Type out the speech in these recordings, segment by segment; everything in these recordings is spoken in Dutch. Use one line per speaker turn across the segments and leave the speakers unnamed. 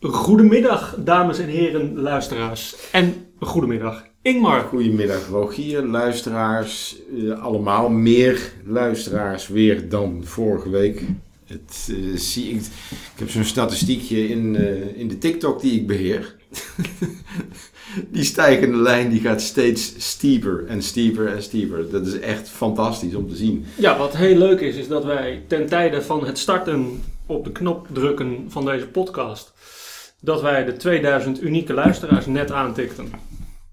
Goedemiddag, dames en heren, luisteraars. En goedemiddag, Ingmar.
Goedemiddag Rogier, luisteraars. Eh, allemaal meer luisteraars weer dan vorige week. Het, eh, zie ik, ik heb zo'n statistiekje in, eh, in de TikTok die ik beheer. die stijgende lijn die gaat steeds steeper en steeper en steeper. Dat is echt fantastisch om te zien.
Ja, wat heel leuk is, is dat wij ten tijde van het starten op de knop drukken van deze podcast, dat wij de 2000 unieke luisteraars net aantikten.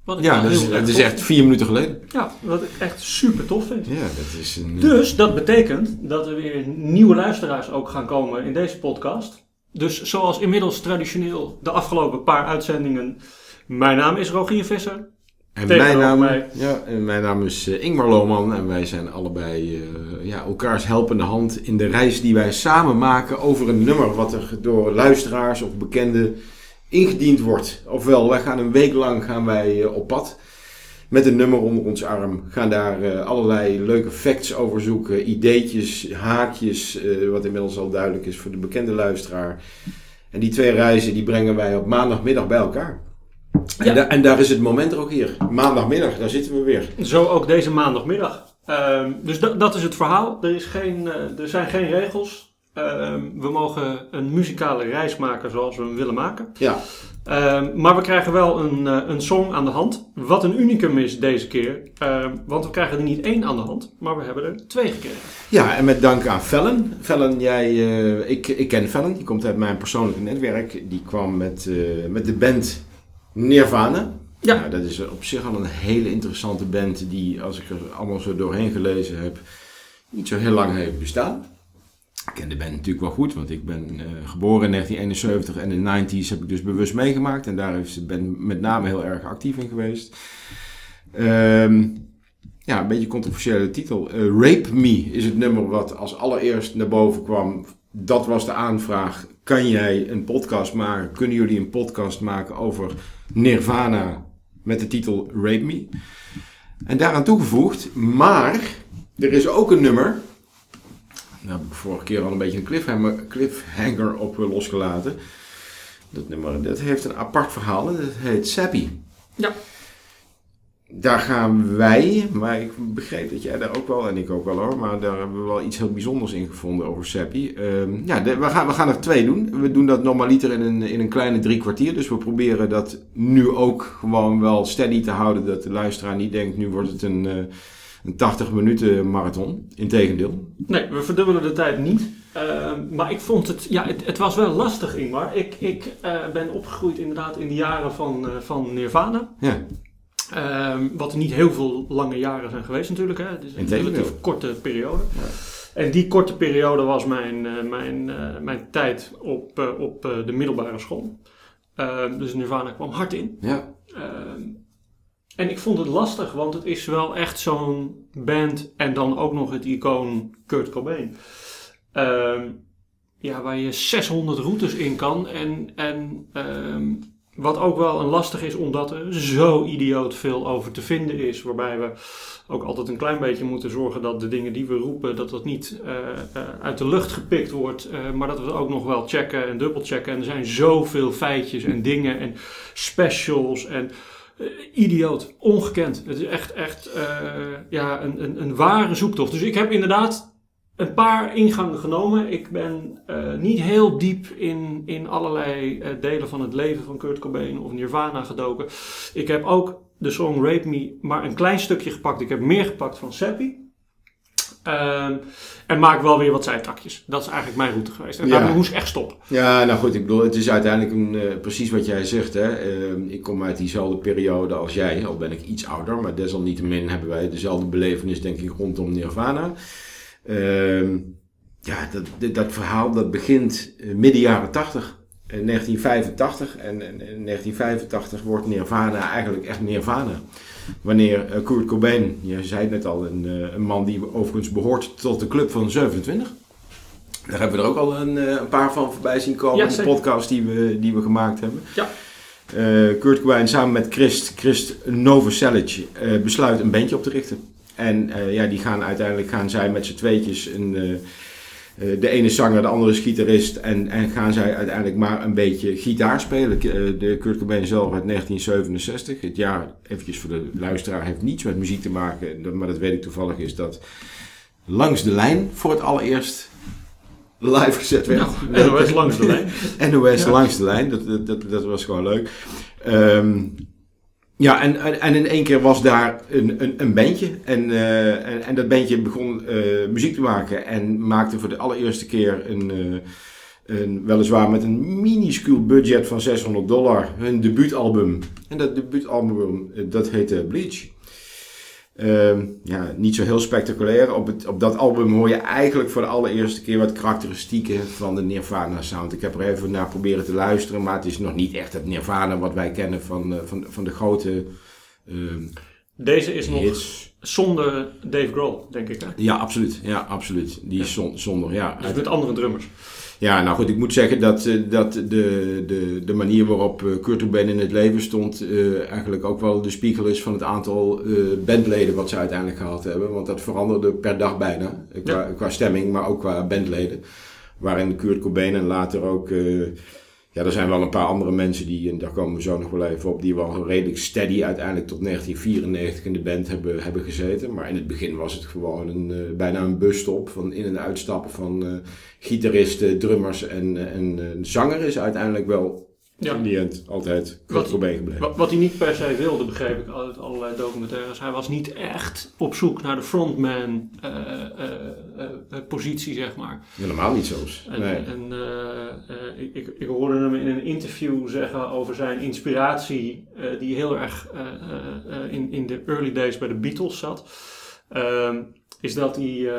Wat ik
Ja, dat is, dat is echt vier minuten geleden.
Ja, wat ik echt super tof vind.
Ja, dat is een...
Dus dat betekent dat er weer nieuwe luisteraars ook gaan komen in deze podcast. Dus zoals inmiddels traditioneel de afgelopen paar uitzendingen. Mijn naam is Rogier Visser.
En mijn naam,
mij.
ja, en mijn naam is eh, Ingmar Lohman en wij zijn allebei eh, ja, elkaars helpende hand in de reis die wij samen maken over een nummer wat er door luisteraars of bekenden ingediend wordt. Ofwel, wij gaan een week lang gaan wij eh, op pad met een nummer onder ons arm, gaan daar allerlei leuke facts over zoeken, ideetjes, haakjes, wat inmiddels al duidelijk is voor de bekende luisteraar. En die twee reizen die brengen wij op maandagmiddag bij elkaar.
Ja.
En, da- en daar is het moment er ook hier. Maandagmiddag, daar zitten we weer.
Zo ook deze maandagmiddag. Ehm, dus da- dat is het verhaal. Er, is geen, eh, er zijn geen regels. Ehm, we mogen een muzikale reis maken zoals we hem willen maken.
Ja,
Ehm, maar we krijgen wel een, eh, een song aan de hand. Wat een unicum is deze keer. Want we krijgen er niet één aan de hand, maar we hebben er twee gekregen.
ja en met dank aan Fellen. Fellen, jij, eh, ik, ik ken Fellen, die komt uit mijn persoonlijke netwerk. Die kwam met, met de band Nirvana.
Ja.
Nou, dat is op zich al een hele interessante band die, als ik er allemaal zo doorheen gelezen heb, niet zo heel lang heeft bestaan. Ik ken de band natuurlijk wel goed, want ik ben eh, geboren in 1971 en in de 90s heb ik dus bewust meegemaakt. En daar is de band met name heel erg actief in geweest. Ehm, ja, een beetje een controversiële titel. Eh, Rape Me is het nummer wat als allereerst naar boven kwam. Dat was de aanvraag. Kan jij een podcast maken? Kunnen jullie een podcast maken over Nirvana met de titel Rape Me? En daaraan toegevoegd, maar er is ook een nummer. Daar heb ik vorige keer al een beetje een cliffhanger, cliffhanger op eh, losgelaten. Dat nummer dat heeft een apart verhaal en dat heet Sappy.
Ja.
Daar gaan wij, maar ik begreep dat jij daar ook wel, en ik ook wel hoor, maar daar hebben we wel iets heel bijzonders in gevonden over Seppi. Ehm, ja, de- we, gaan, we gaan er twee doen. We doen dat normaliter in een, in een kleine drie kwartier, dus we proberen dat nu ook gewoon wel steady te houden, dat de luisteraar niet denkt, nu wordt het een, eh, een 80 minuten marathon. Integendeel.
Nee, we verdubbelen de tijd niet. Ehm, maar ik vond het, ja, het, het was wel lastig, Ingmar. Ik, ik eh, ben opgegroeid inderdaad in de jaren van, eh, van Nirvana.
Ja,
Ehm, wat niet heel veel lange jaren zijn geweest natuurlijk. Hè. Het is een relatief korte periode.
Ja.
En die korte periode was mijn, eh, mijn, eh, mijn tijd op, eh, op de middelbare school. Ehm, dus Nirvana kwam hard in.
ja,
Ehm, en ik vond het lastig, want het is wel echt zo'n band en dan ook nog het icoon Kurt Cobain. Ja, waar je 600 routes in kan. En, en wat ook wel een lastig is, omdat er zo idioot veel over te vinden is. Waarbij we ook altijd een klein beetje moeten zorgen dat de dingen die we roepen, dat dat niet eh, eh, uit de lucht gepikt wordt. eh, maar dat we het ook nog wel checken en dubbelchecken. En er zijn zoveel feitjes en dingen en specials en idioot, ongekend. Het is echt, echt ja, een, een, een ware zoektocht. Dus ik heb inderdaad een paar ingangen genomen. Ik ben eh, niet heel diep in, in allerlei eh, delen van het leven van Kurt Cobain of Nirvana gedoken. Ik heb ook de song Rape Me maar een klein stukje gepakt. Ik heb meer gepakt van Seppi. Ehm, en maak wel weer wat zijtakjes. Dat is eigenlijk mijn route geweest. En
Ja.
daarmee moest ik echt stoppen.
Ja, nou goed, ik bedoel, het is uiteindelijk een, eh, precies wat jij zegt. Hè? Ehm, ik kom uit diezelfde periode als jij, al ben ik iets ouder, maar desalniettemin hebben wij dezelfde belevenis, denk ik, rondom Nirvana. Ehm, ja, dat, dat, verhaal dat begint eh, midden jaren 80, in 1985. En, en in 1985 wordt Nirvana eigenlijk echt Nirvana. Wanneer eh, Kurt Cobain, je zei het net al, een, eh, een man die overigens behoort tot de club van 27. Daar hebben we er ook al een, eh, een paar van voorbij zien komen
Ja,
in de podcast die we, die we gemaakt hebben.
Ja.
Eh, Kurt Cobain samen met Christ, Christ Novoselic eh besluit een bandje op te richten. En eh, ja, die gaan uiteindelijk gaan zij met z'n tweetjes een, eh, Eh, de ene zanger, de andere is gitarist. En, en gaan zij uiteindelijk maar een beetje gitaar spelen. De Kurt Cobain zelf uit 1967. Het jaar, eventjes voor de luisteraar, heeft niets met muziek te maken. Maar dat weet ik toevallig is dat Langs de Lijn voor het allereerst live gezet werd.
Nou, NOS Langs de Lijn.
NOS ja. Langs de Lijn, dat, dat, dat, was gewoon leuk. Um, ja, en, en, in één keer was daar een, een, een bandje. En, uh, en, en, dat bandje begon uh, muziek te maken. En maakte voor de allereerste keer een, uh, een weliswaar met een minuscuul budget van 600 dollar, hun debuutalbum. En dat debuutalbum, dat heette Bleach. Uh, ja, niet zo heel spectaculair. Op, het, op dat album hoor je eigenlijk voor de allereerste keer wat karakteristieken van de Nirvana sound. Ik heb er even naar proberen te luisteren, maar het is nog niet echt het Nirvana wat wij kennen van, uh, van, van de grote. Uh,
Deze is hits. nog zonder Dave Grohl, denk ik. Hè?
Ja, absoluut. Ja, absoluut. Die is zonder. Ja,
dus met andere drummers.
Ja, nou goed, ik moet zeggen dat, eh, dat de, de, de manier waarop eh, Kurt Cobain in het leven stond uh, eigenlijk ook wel de spiegel is van het aantal uh, bandleden wat ze uiteindelijk gehad hebben. Want dat veranderde per dag bijna, qua, ja. qua stemming, maar ook qua bandleden. Waarin Kurt Cobain en later ook ja, er zijn wel een paar andere mensen die, en daar komen we zo nog wel even op, die wel redelijk steady uiteindelijk tot 1994 in de band hebben, hebben gezeten. Maar in het begin was het gewoon een, uh, bijna een busstop van in- en uitstappen van uh, gitaristen, drummers en, en uh, zanger is uiteindelijk wel ja. in die end altijd Kurt Cobain gebleven.
Wat, wat, hij niet per se wilde, begreep ik uit allerlei documentaires. Hij was niet echt op zoek naar de frontman uh, uh, uh, positie, zeg maar.
Helemaal niet zo.
En, nee. en ik, ik, hoorde hem in een interview zeggen over zijn inspiratie, die heel erg in, in de early days bij de Beatles zat. Ehm, is dat hij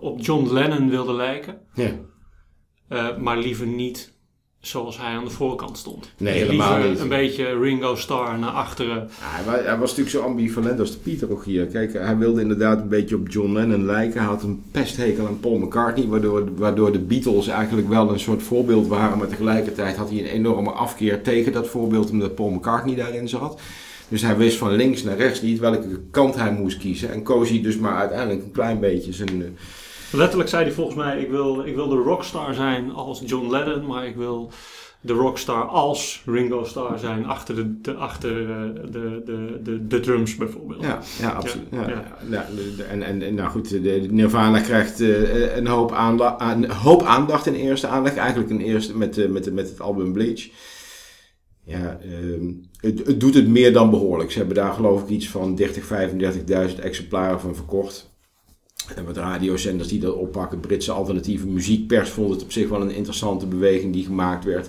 op John Lennon wilde lijken.
Ja.
maar liever niet zoals hij aan de voorkant stond.
Nee, helemaal niet.
Een beetje Ringo Starr naar achteren. Ja,
hij, was, hij, was, natuurlijk zo ambivalent als de Pieter ook hier. Kijk, hij wilde inderdaad een beetje op John Lennon lijken. Hij had een pesthekel aan Paul McCartney, waardoor, waardoor de Beatles eigenlijk wel een soort voorbeeld waren. Maar tegelijkertijd had hij een enorme afkeer tegen dat voorbeeld, omdat Paul McCartney daarin zat. Dus hij wist van links naar rechts niet welke kant hij moest kiezen. En koos hij dus maar uiteindelijk een klein beetje zijn eh,
Letterlijk zei hij volgens mij: ik wil, ik wil de rockstar zijn als John Lennon, maar ik wil de rockstar als Ringo Starr zijn achter de, de, achter de, de, de, de drums bijvoorbeeld.
Ja, ja absoluut. Ja, ja. ja. en, en nou goed, de Nirvana krijgt uh, een, hoop aandacht, een hoop aandacht in eerste aanleg. Eigenlijk een eerste met, uh, met, met het album Bleach. Ja, uh, het, het doet het meer dan behoorlijk. Ze hebben daar geloof ik iets van 30, 35.000 exemplaren van verkocht. En wat radiozenders die dat oppakken, Britse alternatieve muziekpers vond het op zich wel een interessante beweging die gemaakt werd.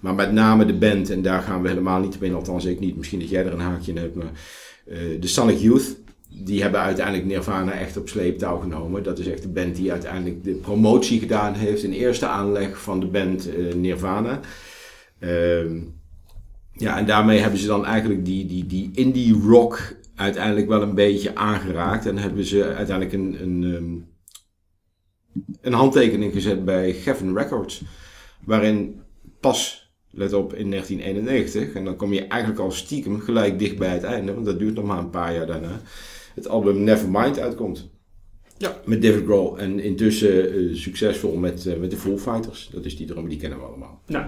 Maar met name de band, en daar gaan we helemaal niet op althans ik niet, misschien dat jij er een haakje in hebt, maar uh, de Sonic Youth, die hebben uiteindelijk Nirvana echt op sleeptouw genomen. Dat is echt de band die uiteindelijk de promotie gedaan heeft in eerste aanleg van de band uh, Nirvana. Uh, ja, en daarmee hebben ze dan eigenlijk die, die, die indie rock uiteindelijk wel een beetje aangeraakt. En hebben ze uiteindelijk een, een, um, een handtekening gezet bij Geffen Records. Waarin pas, let op, in 1991, en dan kom je eigenlijk al stiekem gelijk dicht bij het einde, want dat duurt nog maar een paar jaar daarna, het album Nevermind uitkomt.
Ja.
Met David Grohl. En intussen uh, succesvol met, uh, met de Foo Fighters. Dat is die drum, die kennen we allemaal.
Nou,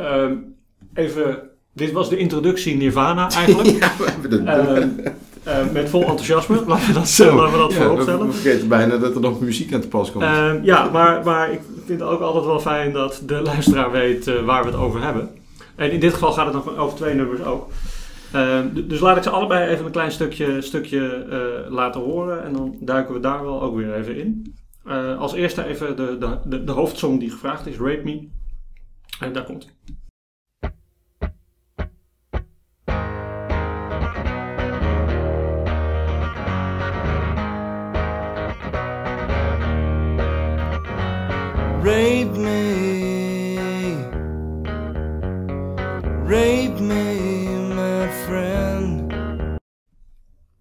um, even... Dit was de introductie Nirvana eigenlijk.
ja, we hebben het
uh, uh, met vol enthousiasme, laten we dat, Zo, laten we dat ja, vooropstellen.
We vergeten bijna dat er nog muziek aan te pas komt.
Uh, ja, maar, maar ik vind het ook altijd wel fijn dat de luisteraar weet uh, waar we het over hebben. En in dit geval gaat het nog over twee nummers ook. dus laat ik ze allebei even een klein stukje, stukje laten horen en dan duiken we daar wel ook weer even in. als eerste even de, de, de, de hoofdsong die gevraagd is, Rape Me. En daar komt Rape me, rape me, my friend.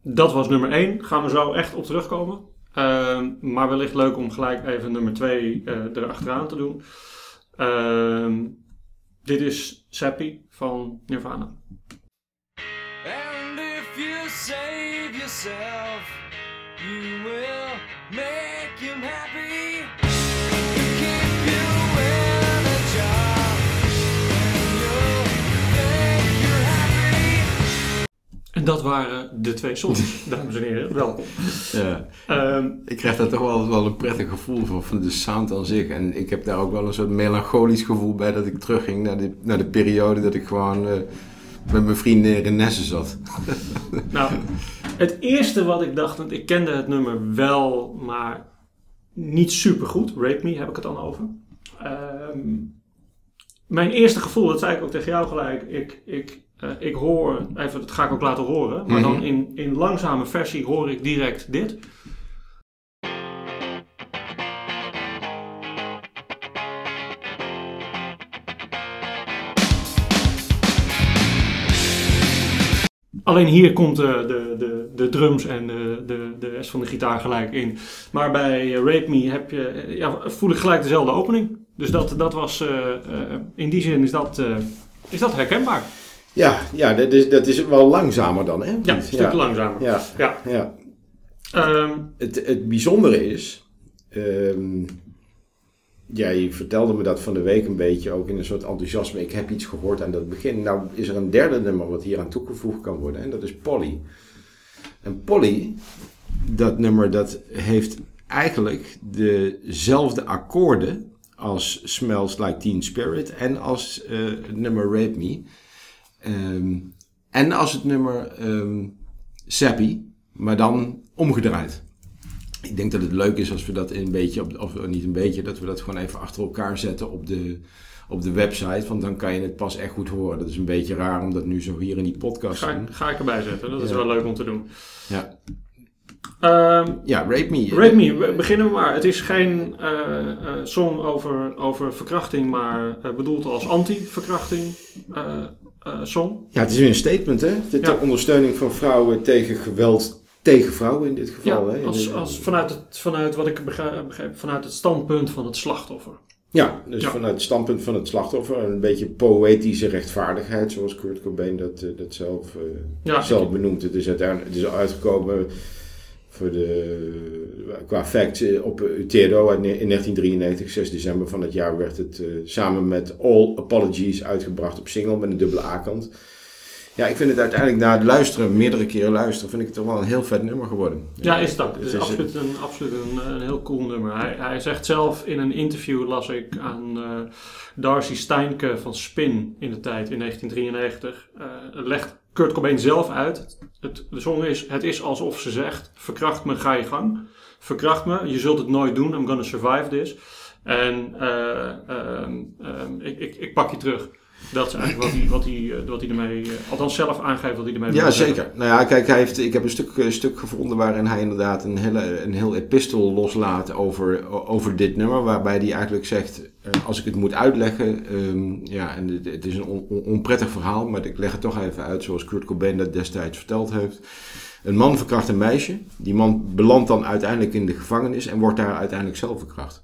Dat was nummer 1. Gaan we zo echt op terugkomen. Uh, maar wellicht leuk om gelijk even nummer 2 uh, erachteraan te doen. Uh, dit is Seppi van Nirvana. And if you save yourself, you will make him happy. En dat waren de twee songs, dames en heren. Welkom.
Ja.
Ehm,
Ik krijg daar toch wel, wel een prettig gevoel van, van de sound aan zich. En ik heb daar ook wel een soort melancholisch gevoel bij dat ik terugging naar de, naar de periode dat ik gewoon eh, met mijn vrienden Renesse zat.
nou, het eerste wat ik dacht, want ik kende het nummer wel, maar niet super goed. Rape Me heb ik het dan over. Ehm, mijn eerste gevoel, dat zei ik ook tegen jou gelijk. Ik, ik, eh, ik hoor, even, dat ga ik ook laten horen. Maar dan
Mhm.
in, in langzame versie hoor ik direct dit. Alleen hier komt de, de, de, de drums en de, de, de rest van de gitaar gelijk in. Maar bij eh, Rape Me heb je, eh, ja, voel ik gelijk dezelfde opening. Dus dat, dat was, eh, eh, in die zin is dat, eh, is dat herkenbaar.
Ja, ja dat, is, dat is wel langzamer dan, hè?
Ja, een stuk langzamer.
Ja,
Ja.
ja.
Ehm,
Het, het bijzondere is, ja, je vertelde me dat van de week een beetje, ook in een soort enthousiasme. Ik heb iets gehoord aan dat begin. Nou is er een derde nummer wat hier aan toegevoegd kan worden en dat is Polly. En Polly, dat nummer, dat heeft eigenlijk dezelfde akkoorden als Smells Like Teen Spirit en als eh, het nummer Rape Me. Ehm, en als het nummer Sappy, maar dan omgedraaid. Ik denk dat het leuk is als we dat een beetje, op, of niet een beetje, dat we dat gewoon even achter elkaar zetten op de, op de website. Want dan kan je het pas echt goed horen. Dat is een beetje raar om dat nu zo hier in die podcast te doen.
ga ik erbij zetten. Dat is
Ja.
wel leuk om te doen.
Ja.
Ehm,
ja, Rape Me.
Rape Me, we beginnen we maar. Het is geen eh, eh, song over, over verkrachting, maar eh, bedoeld als anti-verkrachting eh, eh, song.
Ja, het is weer een statement, hè? De
Ja.
ondersteuning van vrouwen tegen geweld tegen vrouwen in dit geval.
Ja,
hè?
als, als vanuit, het, vanuit wat ik begrijp, vanuit het standpunt van het slachtoffer.
Ja, dus
Ja.
vanuit het standpunt van het slachtoffer. Een beetje poëtische rechtvaardigheid, zoals Kurt Cobain dat, eh, dat zelf, eh,
Ja,
zelf benoemt. Het is uiteindelijk het is uitgekomen voor de, qua facts eh, op uit ne- in 1993, 6 december van dat jaar, werd het eh, samen met All Apologies uitgebracht op single met een dubbele A-kant. Ja, ik vind het uiteindelijk na het luisteren, meerdere keren luisteren, vind ik het toch wel een heel vet nummer geworden.
Ja, is dat. Het
Het
is absoluut een, absoluut een, een heel cool nummer. Hij, hij zegt zelf in een interview, las ik aan eh, Darcy Steinke van Spin in de tijd, in 1993, eh, legt Kurt Cobain zelf uit. Het, de song is, het is alsof ze zegt, verkracht me, ga je gang. Verkracht me, je zult het nooit doen, I'm gonna survive this. En eh, ehm, ehm, ik, ik, ik pak je terug. Dat is eigenlijk wat hij, wat hij, eh, wat hij ermee, eh, althans zelf aangeeft wat hij ermee
Ja, zeker. Nou ja, kijk, hij heeft, ik heb een stuk, eh, stuk gevonden waarin hij inderdaad een, hele, een heel epistel loslaat over, over dit nummer. Waarbij hij eigenlijk zegt, eh, als ik het moet uitleggen, ehm, ja, en het, het is een on- on- onprettig verhaal, maar ik leg het toch even uit zoals Kurt Cobain dat destijds verteld heeft. Een man verkracht een meisje. Die man belandt dan uiteindelijk in de gevangenis en wordt daar uiteindelijk zelf verkracht.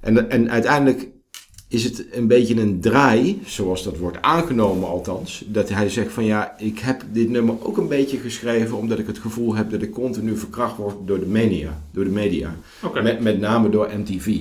En, en uiteindelijk is het een beetje een draai, zoals dat wordt aangenomen althans, dat hij zegt van ja, ik heb dit nummer ook een beetje geschreven omdat ik het gevoel heb dat ik continu verkracht word door de media. Door de media. Met, met name door MTV.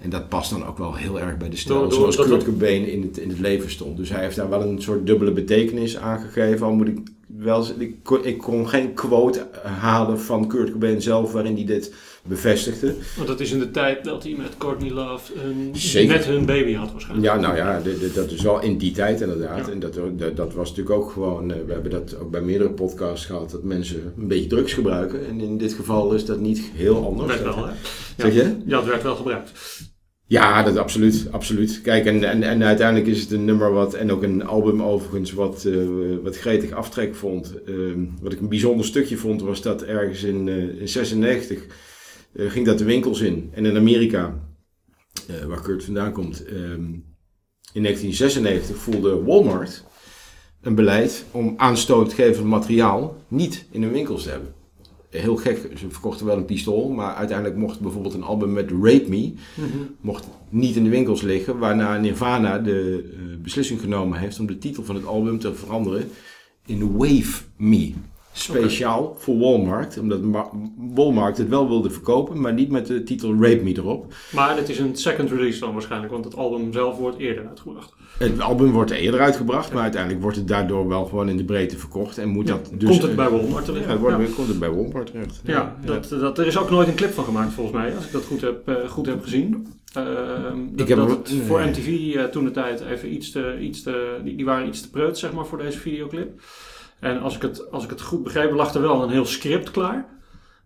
En dat past dan ook wel heel erg bij de stijl
Door-
zoals Kurt Cobain in het, in het leven stond. Dus hij heeft daar wel een soort dubbele betekenis aangegeven. Al moet ik wel ik, kon- ik kon geen quote halen van Kurt Cobain zelf waarin hij dit bevestigde.
Want dat is in de tijd dat hij met Courtney Love een, met hun baby had waarschijnlijk.
Ja, nou ja, de- de- dat is wel in die tijd inderdaad.
Ja.
En dat, dat, dat was natuurlijk ook gewoon, eh, we hebben dat ook bij meerdere podcasts gehad, dat mensen een beetje drugs gebruiken. En in dit geval is dat niet heel anders.
werd
Dat-
wel, hè?
Zeg je?
Ja, het werd wel gebruikt.
Ja, dat absoluut, absoluut. Kijk, en, en, en uiteindelijk is het een nummer wat, en ook een album overigens, wat, eh, wat gretig aftrek vond. Ehm, wat ik een bijzonder stukje vond, was dat ergens in, eh, in 96 eh, ging dat de winkels in. En in Amerika, eh, waar Kurt vandaan komt, ehm, in 1996 voelde Walmart een beleid om aanstootgevend materiaal niet in hun winkels te hebben. Heel gek, ze verkochten wel een pistool, maar uiteindelijk mocht bijvoorbeeld een album met Rape Me mocht niet in de winkels liggen. Waarna Nirvana de eh, beslissing genomen heeft om de titel van het album te veranderen in Wave Me. Speciaal voor Walmart. Omdat Ma- Walmart het wel wilde verkopen, maar niet met de titel Rape Me erop.
Maar het is een second release dan waarschijnlijk, want het album zelf wordt eerder uitgebracht.
Het album wordt eerder uitgebracht, maar uiteindelijk wordt het daardoor wel gewoon in de breedte verkocht. En moet
Ja,
dat dus...
komt het bij Walmart te
Ja, het wordt,
Ja.
komt het bij Walmart terecht.
Ja, dat, dat, er is ook nooit een clip van gemaakt volgens mij, als ik dat goed heb, eh, goed heb gezien. Ehm, dat,
Ik heb
dat het voor. MTV eh, toen de tijd even iets te, iets te die, die waren iets te preut zeg maar voor deze videoclip. En als ik het, als ik het goed begreep, lag er wel een heel script klaar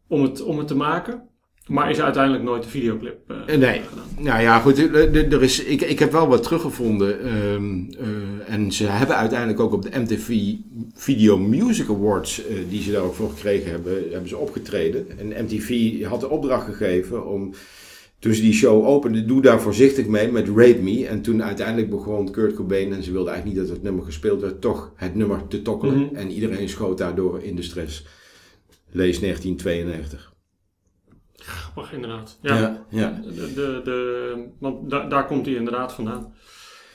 om het, om het te maken. Maar is uiteindelijk nooit de videoclip eh,
Eh, nee.
gedaan.
Nou ja, goed. er- er is, ik, ik heb wel wat teruggevonden. ehm, eh, en ze hebben uiteindelijk ook op de MTV Video Music Awards, eh, die ze daar ook voor gekregen hebben, hebben ze opgetreden. En MTV had de opdracht gegeven om, toen ze die show openden, doe daar voorzichtig mee met Rape Me. En toen uiteindelijk begon Kurt Cobain, en ze wilden eigenlijk niet dat het nummer gespeeld werd, toch het nummer te tokkelen.
Mhm.
En iedereen schoot daardoor in de stress. Lees 1992.
Grappig, inderdaad. Ja.
ja. ja.
De, de, de, want da- daar komt hij inderdaad vandaan.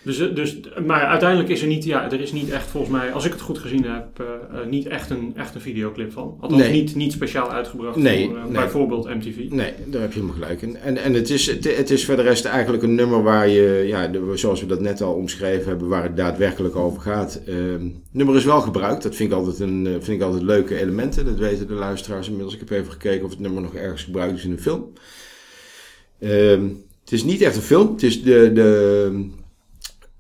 Dus, eh, dus, maar uiteindelijk is er niet, ja, er is niet echt volgens mij, als ik het goed gezien heb, eh, eh, niet echt een, echt een videoclip van. Althans,
Nee.
niet, niet speciaal uitgebracht
Nee,
voor
nee.
bijvoorbeeld MTV.
Nee, daar heb je helemaal gelijk in. En, en het, is, het, het is verder rest eigenlijk een nummer waar je, ja, de- zoals we dat net al omschreven hebben, waar het daadwerkelijk over gaat. Ehm, het nummer is wel gebruikt. Dat vind ik, altijd een, vind ik altijd leuke elementen. Dat weten de luisteraars inmiddels. Ik heb even gekeken of het nummer nog ergens gebruikt is in een film. Ehm, het is niet echt een film. Het is de, de,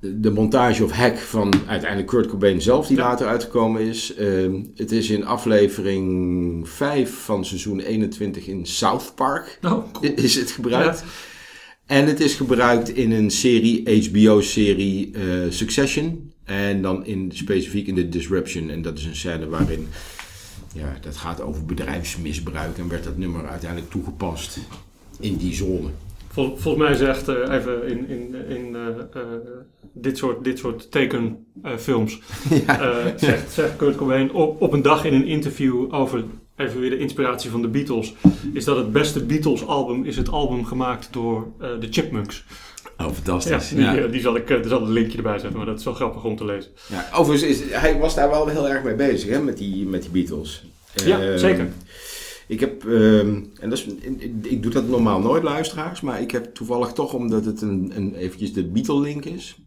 de montage of hack van uiteindelijk Kurt Cobain zelf, die
Ja.
later uitgekomen is. Ehm, het is in aflevering 5 van seizoen 21 in South Park
Oh, cool.
is het gebruikt. En het is gebruikt in een serie, HBO-serie eh, Succession. En dan in, specifiek in de Disruption. En dat is een scène waarin, ja, dat gaat over bedrijfsmisbruik. En werd dat nummer uiteindelijk toegepast in die zone.
Vol- volgens mij zegt eh, even in, in, in eh, eh, dit soort, dit soort tekenfilms,
ja.
zegt, zegt Kurt Cobain op, op een dag in een interview over even weer de inspiratie van de Beatles, is dat het beste Beatles album is het album gemaakt door de Chipmunks.
Oh,
Ja,
fantastisch.
die, eh, die zal ik, er zal een linkje erbij zetten, maar dat is wel grappig om te lezen.
Ja, overigens, is, hij was daar wel heel erg mee bezig, hè, met die, met die Beatles.
Ja,
Ehm,
zeker.
Ik heb, ehm, en dat is, ik, ik doe dat normaal nooit, luisteraars, maar ik heb toevallig toch, omdat het een, een eventjes de Beatle-link is,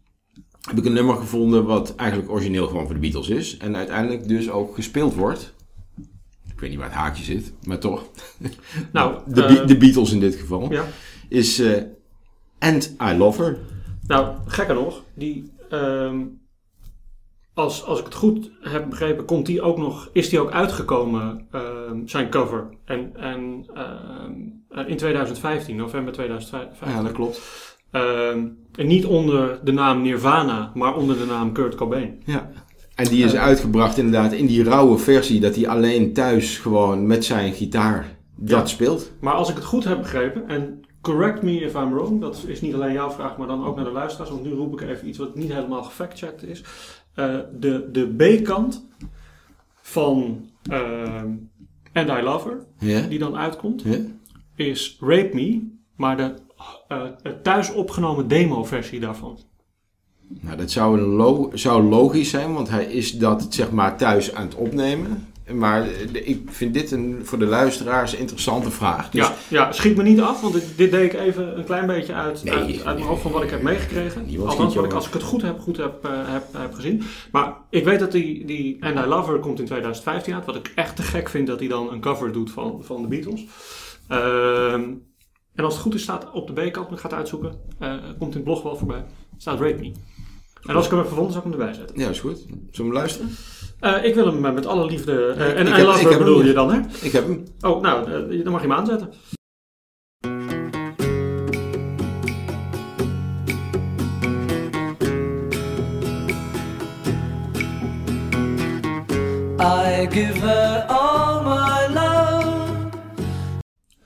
heb ik een nummer gevonden wat eigenlijk origineel gewoon voor de Beatles is. En uiteindelijk dus ook gespeeld wordt. Ik weet niet waar het haakje zit, maar toch.
Nou,
De,
eh,
de Beatles in dit geval.
ja.
Is eh, And I Love Her.
Nou, gekker nog, die, ehm, als, als ik het goed heb begrepen, komt die ook nog, is die ook uitgekomen, ehm, zijn cover. En, en ehm, in 2015, november 2015.
Ja, dat klopt.
Ehm, en niet onder de naam Nirvana, maar onder de naam Kurt Cobain.
Ja. En die is uitgebracht inderdaad in die rauwe versie, dat hij alleen thuis gewoon met zijn gitaar dat
Ja.
speelt.
Maar als ik het goed heb begrepen, en correct me if I'm wrong, dat is niet alleen jouw vraag, maar dan ook naar de luisteraars, want nu roep ik even iets wat niet helemaal gefactcheckt is. Eh, de de B-kant van ehm And I Love Her,
Ja?
die dan uitkomt, is Rape Me, maar de eh, het thuis opgenomen demo-versie daarvan.
Nou, dat zou, lo- zou logisch zijn, want hij is dat zeg maar thuis aan het opnemen. Maar ik vind dit een, voor de luisteraars een interessante vraag. Dus
ja, ja, schiet me niet af, want dit, dit deed ik even een klein beetje uit,
Nee,
uit, uit mijn hoofd van wat ik heb meegekregen. Althans, wat ik, als ik het goed heb, goed heb, eh, heb, heb gezien. Maar ik weet dat die, die And I Love Her komt in 2015 uit. Wat ik echt te gek vind dat hij dan een cover doet van, van de Beatles. Ehm, en als het goed is, staat op de B-kant, ik ga het uitzoeken, eh, komt in het blog wel voorbij, staat Rape Me. En als ik hem heb gevonden, zal ik hem erbij zetten.
ja, is goed. Zullen we hem luisteren?
Eh, ik wil hem eh, met alle liefde... eh, en I
heb-
Love
hem
bedoel je dan, hè?
Ik heb hem.
Oh, nou, dan mag je hem aanzetten.
I give her all my love.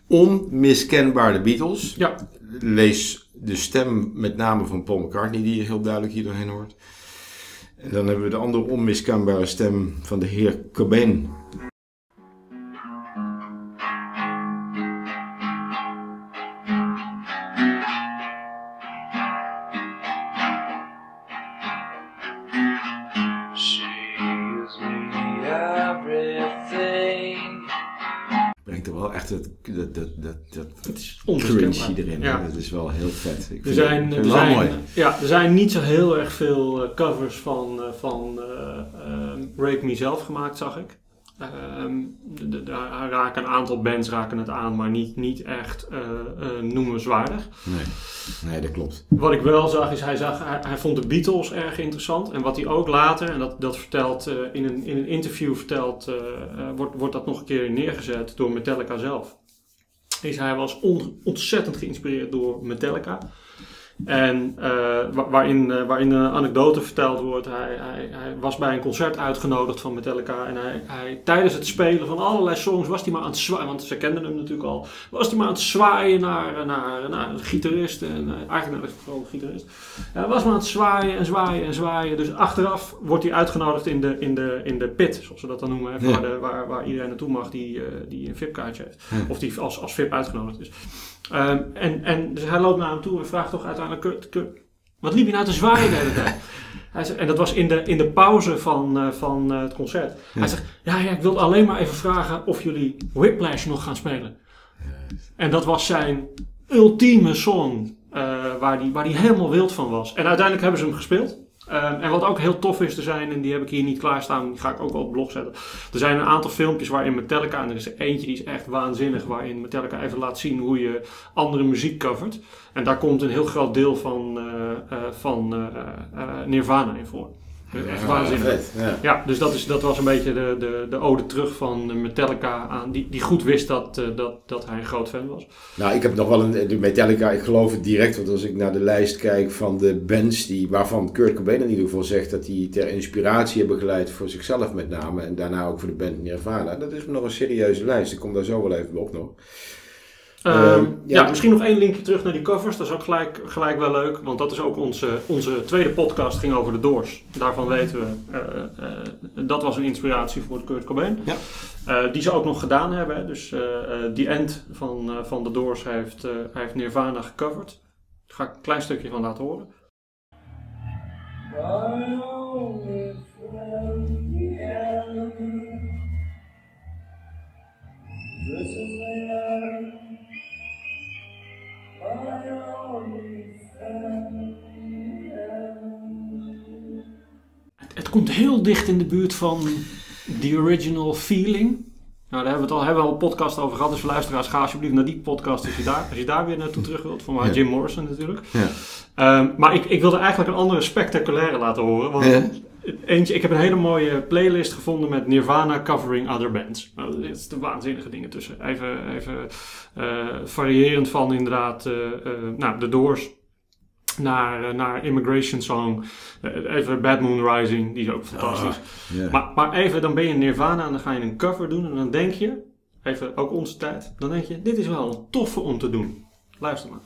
Onmiskenbaar de Beatles.
Ja,
Lees de stem met name van Paul McCartney, die je heel duidelijk hier doorheen hoort. En dan hebben we de andere onmiskenbare stem van de heer Cobain. Brengt er wel echt dat, dat, dat, dat, dat
Het
cringy erin.
Ja.
Dat is wel heel vet. Ik
Er zijn,
het,
er,
het
zijn,
mooi.
ja, er zijn niet zo heel erg veel eh, covers van, eh, van eh, ehm, Rape Me zelf gemaakt, zag ik. Daar raken een aantal bands raken het aan, maar niet, niet echt eh, eh, noemenswaardig.
Nee. nee, dat klopt.
Wat ik wel zag is, hij, zag, hij, hij vond de Beatles erg interessant. En wat hij ook later, en dat, dat vertelt eh, in, een, in een interview vertelt, eh, wordt, wordt dat nog een keer neergezet door Metallica zelf. Is hij was on- ontzettend geïnspireerd door Metallica. En eh, wa- waarin, eh, waarin een anekdote verteld wordt. Hij, hij, hij was bij een concert uitgenodigd van Metallica. En hij, hij, tijdens het spelen van allerlei songs was hij maar aan het zwaaien. Want ze kenden hem natuurlijk al. Was hij maar aan het zwaaien naar, naar, naar de gitarist. En, eh, eigenlijk naar de gitarist. En hij was maar aan het zwaaien en zwaaien en zwaaien. Dus achteraf wordt hij uitgenodigd in de, in de, in de pit. Zoals we dat dan noemen. hè,
Ja.
Waar, de, waar, waar iedereen naartoe mag die, die een VIP-kaartje heeft.
Ja.
Of die als, als VIP uitgenodigd is. Ehm, en, en dus hij loopt naar hem toe en vraagt toch uiteindelijk: Kurt, Kurt, wat liep je nou te zwaaien de hele tijd? Hij zegt, en dat was in de, in de pauze van, eh, van eh, het concert.
Ja.
Hij zegt: ja, ja, ik wilde alleen maar even vragen of jullie Whiplash nog gaan spelen. En dat was zijn ultieme song eh, waar hij waar die helemaal wild van was. En uiteindelijk hebben ze hem gespeeld. Ehm, en wat ook heel tof is te zijn, en die heb ik hier niet klaarstaan, die ga ik ook wel op blog zetten. Er zijn een aantal filmpjes waarin Metallica, en er is eentje die is echt waanzinnig, waarin Metallica even laat zien hoe je andere muziek covert. En daar komt een heel groot deel van, eh, eh, van eh, Nirvana in voor. Echt waanzinnig.
ja.
Ja, dus dat, is, dat was een beetje de, de, de ode terug van Metallica aan, die, die goed wist dat, eh, dat, dat hij een groot fan was.
Nou, ik heb nog wel een de Metallica, ik geloof het direct, want als ik naar de lijst kijk van de bands die, waarvan Kurt Cobain in ieder geval zegt dat die ter inspiratie hebben geleid voor zichzelf met name en daarna ook voor de band Nirvana. Dat is nog een serieuze lijst, ik kom daar zo wel even op nog.
Ehm,
Ehm,
ja,
ja.
misschien nog één linkje terug naar die covers. Dat is ook gelijk, gelijk wel leuk. Want dat is ook onze, onze tweede podcast ging over de Doors. Daarvan weten we, eh, eh, dat was een inspiratie voor Kurt Cobain.
Ja.
Eh, die ze ook nog gedaan hebben. hè. Dus eh eh, The End van, eh, van de Doors heeft, eh, hij heeft Nirvana gecoverd. Daar ga ik een klein stukje van laten horen.
This is
Het, komt heel dicht in de buurt van The Original Feeling. Nou, daar hebben we het al, hebben we al een podcast over gehad. Dus luisteraars, ga alsjeblieft naar die podcast als je daar, als je daar weer naartoe terug wilt. Van
Ja.
Jim Morrison natuurlijk.
Ja.
Ehm, maar ik, ik wilde eigenlijk een andere spectaculaire laten horen. Want
Ja.
eentje, ik heb een hele mooie playlist gevonden met Nirvana covering other bands. Nou, er zitten waanzinnige dingen tussen. Even, even eh, variërend van inderdaad eh, nou, The Doors naar, eh, naar Immigration Song. Eh, even Bad Moon Rising, die is ook fantastisch.
Ja.
Maar, maar even, dan ben je Nirvana en dan ga je een cover doen en dan denk je, even ook onze tijd, dan denk je, dit is wel een toffe om te doen. Luister maar.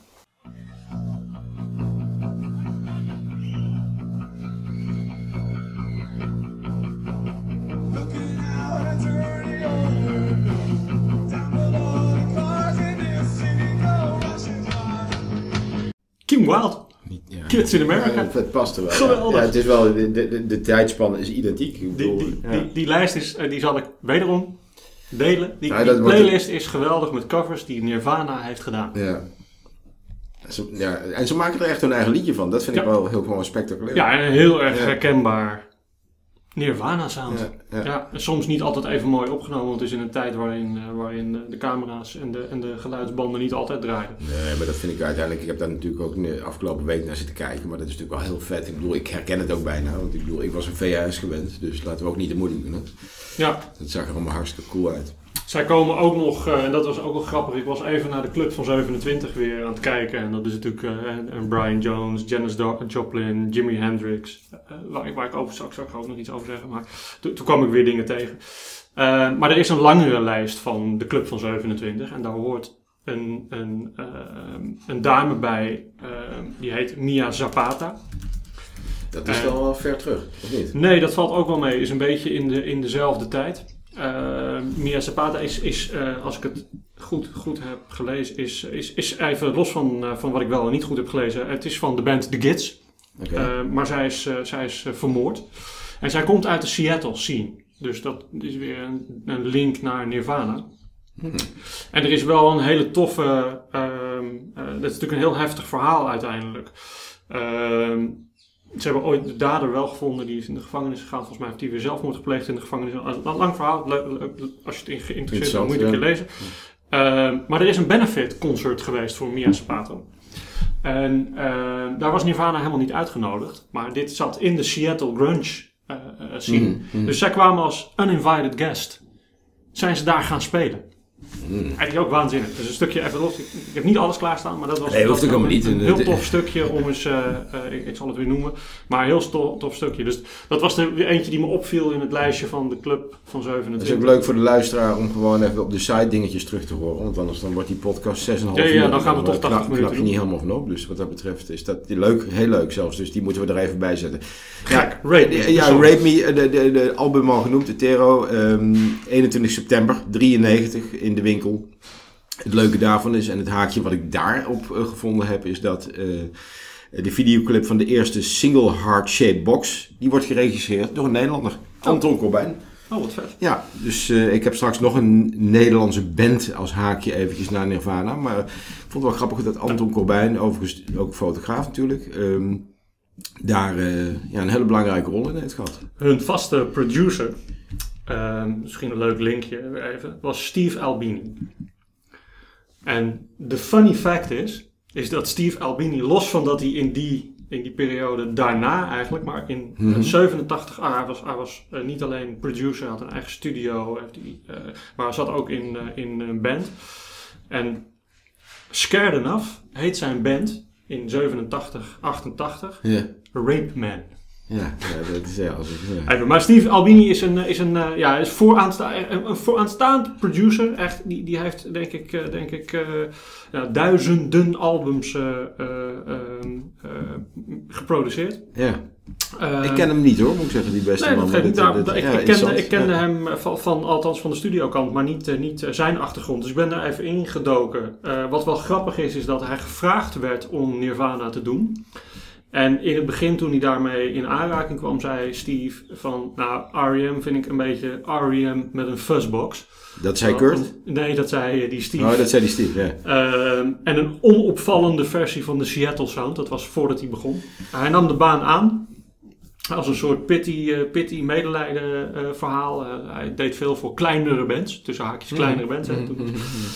Kim Wild. Kids in America.
Ja, het past er wel.
Geweldig.
Ja, het is wel, de, de, de tijdspanne is identiek. Ik
Die,
bedoel,
die, die, die lijst is, eh, die zal ik wederom delen. Die, playlist is geweldig met covers die Nirvana heeft gedaan.
Ja. Ze, ja. En ze maken er echt hun eigen liedje van. Dat vind ik wel heel gewoon spectaculair.
Ja, en heel erg herkenbaar Nirvana sound.
Ja, ja.
Ja, en soms niet altijd even mooi opgenomen, want het is in een tijd waarin, eh, waarin de camera's en de, en de geluidsbanden niet altijd draaiden.
Nee, maar dat vind ik uiteindelijk. Ik heb daar natuurlijk ook de afgelopen week naar zitten kijken. Maar dat is natuurlijk wel heel vet. Ik bedoel, ik herken het ook bijna. Want ik bedoel, ik was een VHS gewend. Dus laten we ook niet te moeilijk doen. Hè.
Ja,
Dat zag er allemaal hartstikke cool uit.
Zij komen ook nog, eh, en dat was ook wel grappig, ik was even naar de Club van 27 weer aan het kijken. En dat is natuurlijk eh, en- Brian Jones, Janis Joplin, Jimi Hendrix, eh, waar, ik, waar ik over straks ook nog iets over zeggen. Maar toen, toen kwam ik weer dingen tegen. Maar er is een langere lijst van de Club van 27 en daar hoort een, een, een dame bij, die heet Mia Zapata.
Dat is wel ver terug, of niet?
Nee, dat valt ook wel mee. Is een beetje in, de, in dezelfde tijd. Eh, Mia Zapata is, is eh, als ik het goed, goed heb gelezen, is, is, is even los van, eh, van wat ik wel en niet goed heb gelezen. Het is van de band The Gids. Maar zij is, zij is vermoord. En zij komt uit de Seattle scene. Dus dat is weer een, een link naar Nirvana. En er is wel een hele toffe. ehm eh, dat is natuurlijk een heel heftig verhaal uiteindelijk. Ehm, ze hebben ooit de dader wel gevonden, die is in de gevangenis gegaan. Volgens mij heeft hij weer zelfmoord gepleegd in de gevangenis. Een lang verhaal, als je het geïnteresseerd bent, moet je het lezen. Ehm, maar er is een benefit concert geweest voor Mia Zapato. En ehm, daar was Nirvana helemaal niet uitgenodigd. Maar dit zat in de Seattle grunge eh, scene.
Mhm, mhm.
Dus zij kwamen als uninvited guest. Zijn ze daar gaan spelen. Eigenlijk ook waanzinnig. Dus een stukje even los. Ik, ik heb niet alles klaarstaan, maar dat was
Nee,
dat
hoeft ook
was
helemaal
een,
niet.
een heel tof stukje om eens, eh, eh, ik, ik zal het weer noemen, maar een heel sto- tof stukje. Dus dat was er eentje die me opviel in het lijstje van de club van
Het is
27.
ook leuk voor de luisteraar om gewoon even op de site dingetjes terug te horen. Want anders dan wordt die podcast 6,5
Ja, ja, dan gaan we
eh,
toch 80
knap,
minuten
knap je niet helemaal van op. Dus wat dat betreft is dat leuk, heel leuk zelfs. Dus die moeten we er even bij zetten.
Gek, Rape Me,
Ja,
de
ja. Rape Me, eh, de, de, de album al genoemd, Etero. ehm 21 september, 93 in de winkel. Het leuke daarvan is, en het haakje wat ik daarop eh, gevonden heb, is dat eh, de videoclip van de eerste single Heart Shaped Box, die wordt geregisseerd door een Nederlander, Anton Corbijn.
Oh, wat vet.
Ja, dus eh, ik heb straks nog een Nederlandse band als haakje eventjes naar Nirvana. Maar ik vond het wel grappig dat Anton Corbijn, overigens ook fotograaf natuurlijk, ehm, daar eh, ja, een hele belangrijke rol in heeft gehad.
Hun vaste producer, ehm, misschien een leuk linkje even, was Steve Albini. En de funny fact is, is dat Steve Albini, los van dat hij in die, in die periode daarna eigenlijk, maar in
Mhm.
87, ah, hij was, hij was eh, niet alleen producer, hij had een eigen studio, heeft eh, maar hij zat ook in, eh, in een band. En Scared Enough heet zijn band in 87, 88
Ja,
Rape Man.
Ja, ja dat is ik, ja.
Even, maar Steve Albini is een, is een, eh, ja, is vooraansta een, een vooraanstaand producer. Echt, die, die heeft denk ik, eh, denk ik eh, ja, duizenden albums eh, eh, ehm, eh, geproduceerd.
ja.
Eh,
Ik ken hem niet hoor, moet ik zeggen, die beste
Nee,
man.
dat
dit-
ik, kende, ik kende hem eh, van, van, althans van de studiokant, maar niet, eh, niet eh, zijn achtergrond. Dus ik ben daar even ingedoken. Eh, wat wel grappig is, is dat hij gevraagd werd om Nirvana te doen. En in het begin, toen hij daarmee in aanraking kwam, zei Steve van... Nou, R.E.M. vind ik een beetje R.E.M. met een fuzzbox.
Dat zei Kurt?
Nee, dat zei eh, die Steve.
Oh, dat zei die Steve, ja.
Ehm, en een onopvallende versie van de Seattle Sound. Dat was voordat hij begon. Hij nam de baan aan. Als een soort pity, eh, pity medelijden eh, verhaal. Hij deed veel voor kleinere bands. Tussen haakjes kleinere bands. hè, toen-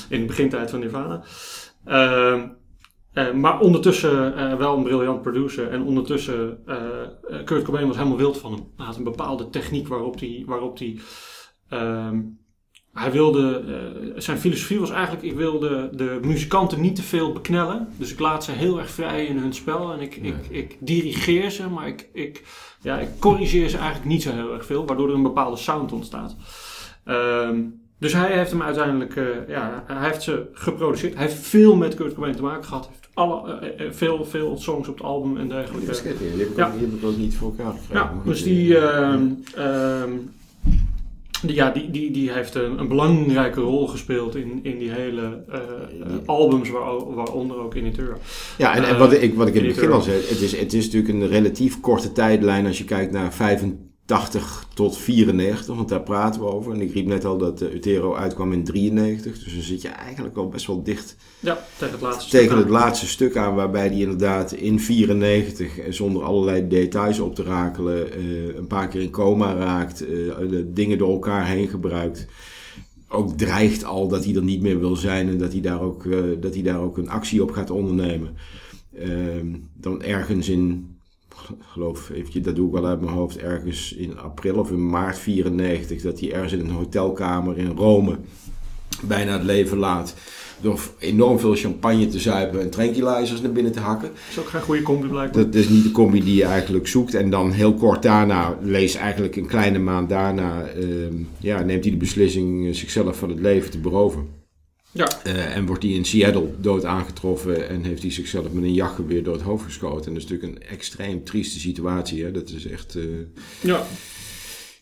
in de begintijd van Nirvana. Eh, maar ondertussen eh, wel een briljant producer. En ondertussen, eh, Kurt Cobain was helemaal wild van hem. Hij had een bepaalde techniek waarop hij... Waarop hij ehm, hij wilde, zijn filosofie was eigenlijk, ik wilde de muzikanten niet te veel beknellen. Dus ik laat ze heel erg vrij in hun spel en ik, ik, ik dirigeer ze, maar ik, ik, ja, ik corrigeer ze eigenlijk niet zo heel erg veel, waardoor er een bepaalde sound ontstaat. Ehm, dus hij heeft hem uiteindelijk, ja, hij heeft ze geproduceerd. Hij heeft veel met Kurt Cobain te maken gehad. Hij heeft alle, eh, eh, veel, veel songs op het album en dergelijke.
Die heb ik,
Ja.
ook, die heb ik ook niet voor elkaar gekregen.
Ja, dus die,
eh,
ehm, die, ja, die, die, die heeft een, een belangrijke rol gespeeld in, in die hele eh, eh, albums, waar, waaronder ook in Etura.
Ja, en, en
Eh,
wat, ik, wat ik in het begin al zei, het is, het is natuurlijk een relatief korte tijdlijn als je kijkt naar 85 tot 94, want daar praten we over. En ik riep net al dat uh, Utero uitkwam in 93, dus dan zit je eigenlijk al best wel dicht
Ja, tegen het laatste
tegen
stuk
het laatste stuk aan, waarbij die inderdaad in 94, eh, zonder allerlei details op te rakelen, eh, een paar keer in coma raakt, eh, de dingen door elkaar heen gebruikt. Ook dreigt al dat hij er niet meer wil zijn en dat hij daar ook, eh, dat hij daar ook een actie op gaat ondernemen. Ehm, dan ergens in, geloof eventjes, dat doe ik wel uit mijn hoofd, ergens in april of in maart 94, dat hij ergens in een hotelkamer in Rome bijna het leven laat. Door enorm veel champagne te zuipen en tranquilizers naar binnen te hakken.
Dat is ook geen goede combi blijkbaar.
Dat is niet de combi die je eigenlijk zoekt. En dan heel kort daarna, lees eigenlijk een kleine maand daarna, ehm, ja, neemt hij de beslissing eh, zichzelf van het leven te beroven.
Ja.
Eh, en wordt hij in Seattle dood aangetroffen en heeft hij zichzelf met een jachtgeweer door het hoofd geschoten. En dat is natuurlijk een extreem trieste situatie. Hè? Dat is echt, eh,
Ja,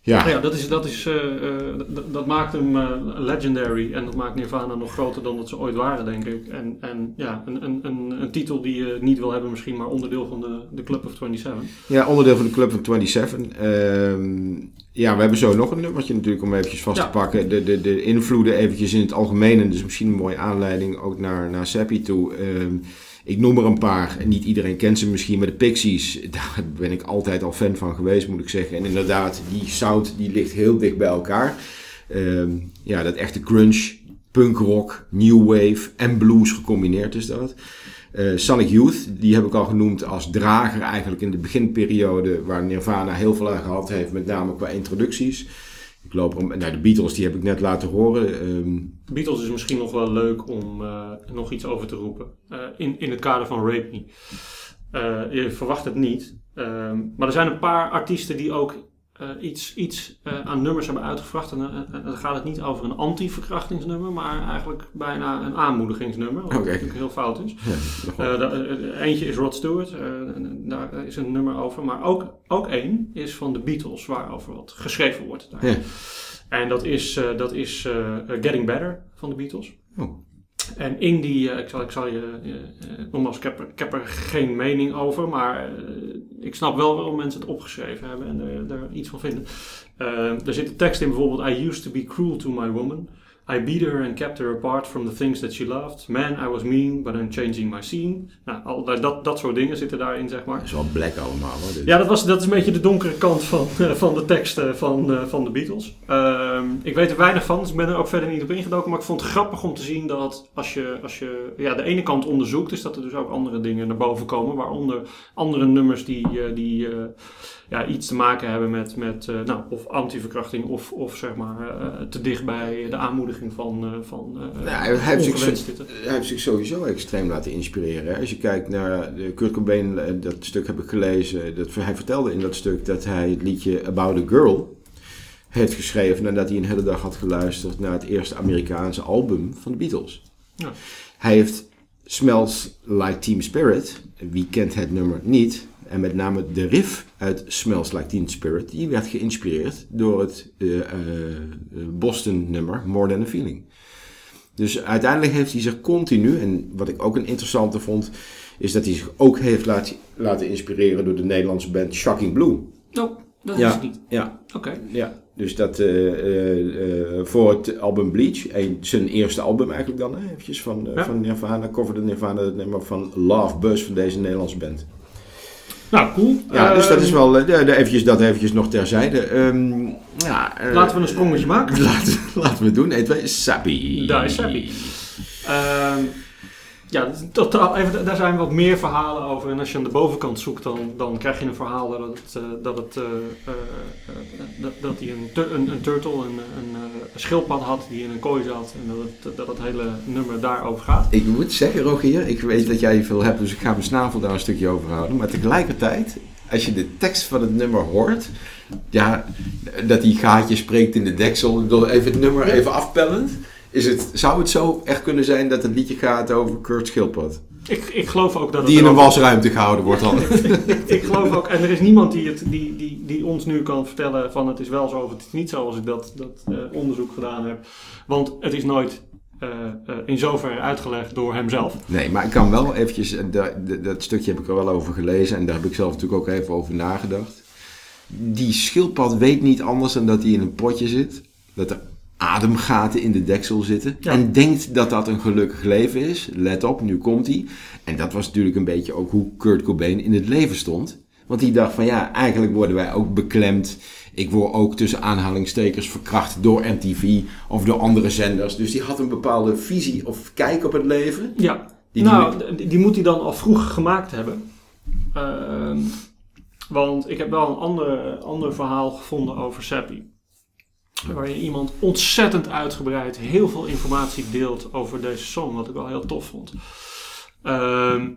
Ja,
Nou ja, dat, is, dat, is, eh, eh, dat, maakt hem eh, legendary en dat maakt Nirvana nog groter dan dat ze ooit waren, denk ik. En, en ja, een, een, een, een titel die je niet wil hebben misschien, maar onderdeel van de, de Club of 27.
ja, onderdeel van de Club van 27. Ehm, ja, we hebben zo nog een nummertje natuurlijk om eventjes vast
Ja.
te pakken. De, de, de invloeden eventjes in het algemeen. En dus misschien een mooie aanleiding ook naar, naar Seppi toe. Ehm, ik noem er een paar. Niet iedereen kent ze misschien. Maar de Pixies, daar ben ik altijd al fan van geweest, moet ik zeggen. En inderdaad, die sound die ligt heel dicht bij elkaar. Ehm, ja, dat echte grunge, punkrock, new wave en blues gecombineerd is dat. Eh, Sonic Youth, die heb ik al genoemd als drager eigenlijk in de beginperiode waar Nirvana heel veel aan gehad heeft, met name qua introducties. Ik loop om, nou, de Beatles, die heb ik net laten horen. Ehm,
Beatles is misschien nog wel leuk om eh, nog iets over te roepen. Eh, in, in het kader van Rape Me. Eh, je verwacht het niet. Ehm, maar er zijn een paar artiesten die ook eh, iets, iets eh, aan nummers hebben uitgevraagd. En eh, dan gaat het niet over een anti-verkrachtingsnummer, maar eigenlijk bijna een aanmoedigingsnummer. Wat natuurlijk heel fout is.
ja, nogal-
da- eentje is Rod Stewart, daar is een nummer over. Maar ook, ook één is van de Beatles, waarover wat geschreven wordt. Daar.
Ja.
En dat is, dat is Getting Better van de Beatles.
Oh.
En in die, eh, ik, zal, ik zal je, eh, eh, nogmaals, ik heb, er- ik heb er geen mening over, maar ik snap wel waarom mensen het opgeschreven hebben en er, iets van vinden. Er zit een tekst in bijvoorbeeld, I used to be cruel to my woman. I beat her and kept her apart from the things that she loved. Man, I was mean, but I'm changing my scene. Nou, al, dat, dat soort dingen zitten daarin, zeg maar.
Dat is wel black allemaal. Hoor, dit.
Ja, dat, was, dat is een beetje de donkere kant van, eh, van de teksten van, eh, van de Beatles. Ehm, ik weet er weinig van, dus ik ben er ook verder niet op ingedoken. Maar ik vond het grappig om te zien dat als je, als je ja, de ene kant onderzoekt, is dat er dus ook andere dingen naar boven komen. Waaronder andere nummers die, eh, die ja, iets te maken hebben met, met eh, nou, of antiverkrachting of, of zeg maar eh, te dicht bij de aanmoediging van, eh van
Nou, hij, heeft zich, hij heeft zich sowieso extreem laten inspireren. Hè. Als je kijkt naar de Kurt Cobain, dat stuk heb ik gelezen. Dat, hij vertelde in dat stuk dat hij het liedje About a Girl heeft geschreven nadat hij een hele dag had geluisterd naar het eerste Amerikaanse album van de Beatles.
Ja.
Hij heeft Smells Like Teen Spirit, wie kent het nummer niet, en met name de riff uit Smells Like Teen Spirit, die werd geïnspireerd door het eh, eh, Boston nummer More Than a Feeling. Dus uiteindelijk heeft hij zich continu, en wat ik ook een interessante vond, is dat hij zich ook heeft laten, laten inspireren door de Nederlandse band Shocking Blue.
Oh, dat
Ja.
is het niet.
Ja,
Oké.
ja. Dus dat eh, eh, eh, voor het album Bleach, zijn eerste album eigenlijk dan, hè, eventjes van, eh,
Ja.
van Nirvana, coverde Nirvana het nummer van Love Buzz van deze Nederlandse band.
Nou, cool.
Ja, dus dat
Ehm,
is wel, eh, de, de, eventjes, dat eventjes nog terzijde. Ehm, ja, eh,
Laten we een sprongetje maken.
Laten, laten we het doen. 1, 2, Sappy.
Daar is Sappy. Ja, totaal, even, daar zijn wat meer verhalen over. En als je aan de bovenkant zoekt, dan, dan krijg je een verhaal dat, het, eh, dat, het, eh, eh, dat, dat hij een, een, een turtle, een, een, een schildpad had die in een kooi zat. En dat het, dat het hele nummer daarover gaat.
Ik moet zeggen, Rogier, ik weet dat jij veel hebt, dus ik ga mijn snavel daar een stukje over houden. Maar tegelijkertijd, als je de tekst van het nummer hoort, ja, dat die gaatje spreekt in de deksel, ik bedoel, even het nummer even afpellend. Is het, zou het zo echt kunnen zijn dat het liedje gaat over Kurt Schildpad?
Ik, ik geloof ook dat het
Die in een wasruimte gehouden wordt dan.
ik geloof ook, en er is niemand die, het, die, die, die ons nu kan vertellen van het is wel zo of het is niet zo als ik dat, dat eh, onderzoek gedaan heb. Want het is nooit eh, eh, in zoverre uitgelegd door hemzelf.
Nee, maar ik kan wel eventjes, eh, da- da- dat stukje heb ik er wel over gelezen en daar heb ik zelf natuurlijk ook even over nagedacht. Die schildpad weet niet anders dan dat hij in een potje zit, dat er ademgaten in de deksel zitten
Ja.
en denkt dat dat een gelukkig leven is. Let op, nu komt hij. En dat was natuurlijk een beetje ook hoe Kurt Cobain in het leven stond. Want die dacht van ja, eigenlijk worden wij ook beklemd. Ik word ook tussen aanhalingstekens verkracht door MTV of door andere zenders. Dus die had een bepaalde visie of kijk op het leven.
Ja,
Die-
nou, die, die moet hij dan al vroeg gemaakt hebben. Ehm, want ik heb wel een ander, ander verhaal gevonden over Seppi. Waarin iemand ontzettend uitgebreid heel veel informatie deelt over deze song, wat ik wel heel tof vond. Ehm,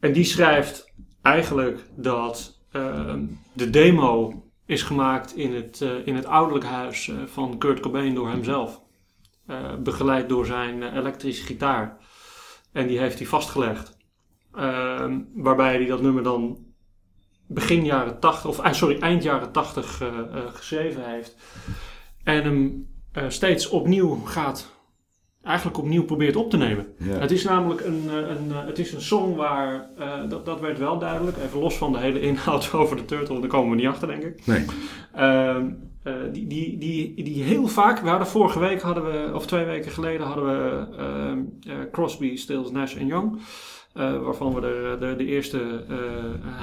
en die schrijft eigenlijk dat ehm, de demo is gemaakt in het, eh, in het ouderlijk huis eh, van Kurt Cobain door hemzelf. Eh, begeleid door zijn elektrische gitaar. En die heeft hij vastgelegd. Ehm, waarbij hij dat nummer dan begin jaren 80, of sorry, eind jaren 80 eh, eh, geschreven heeft. En hem eh, steeds opnieuw gaat, eigenlijk opnieuw probeert op te nemen.
Ja.
Het is namelijk een, eh, een, eh, het is een song waar, dat, dat werd wel duidelijk, even los van de hele inhoud over de Turtle, daar komen we niet achter denk ik.
Nee.
Ehm, eh, die, die, die, die heel vaak, we hadden vorige week, hadden we, of twee weken geleden, hadden we ehm, eh, Crosby, Stills, Nash en Young. Eh, waarvan we de, de, de eerste eh,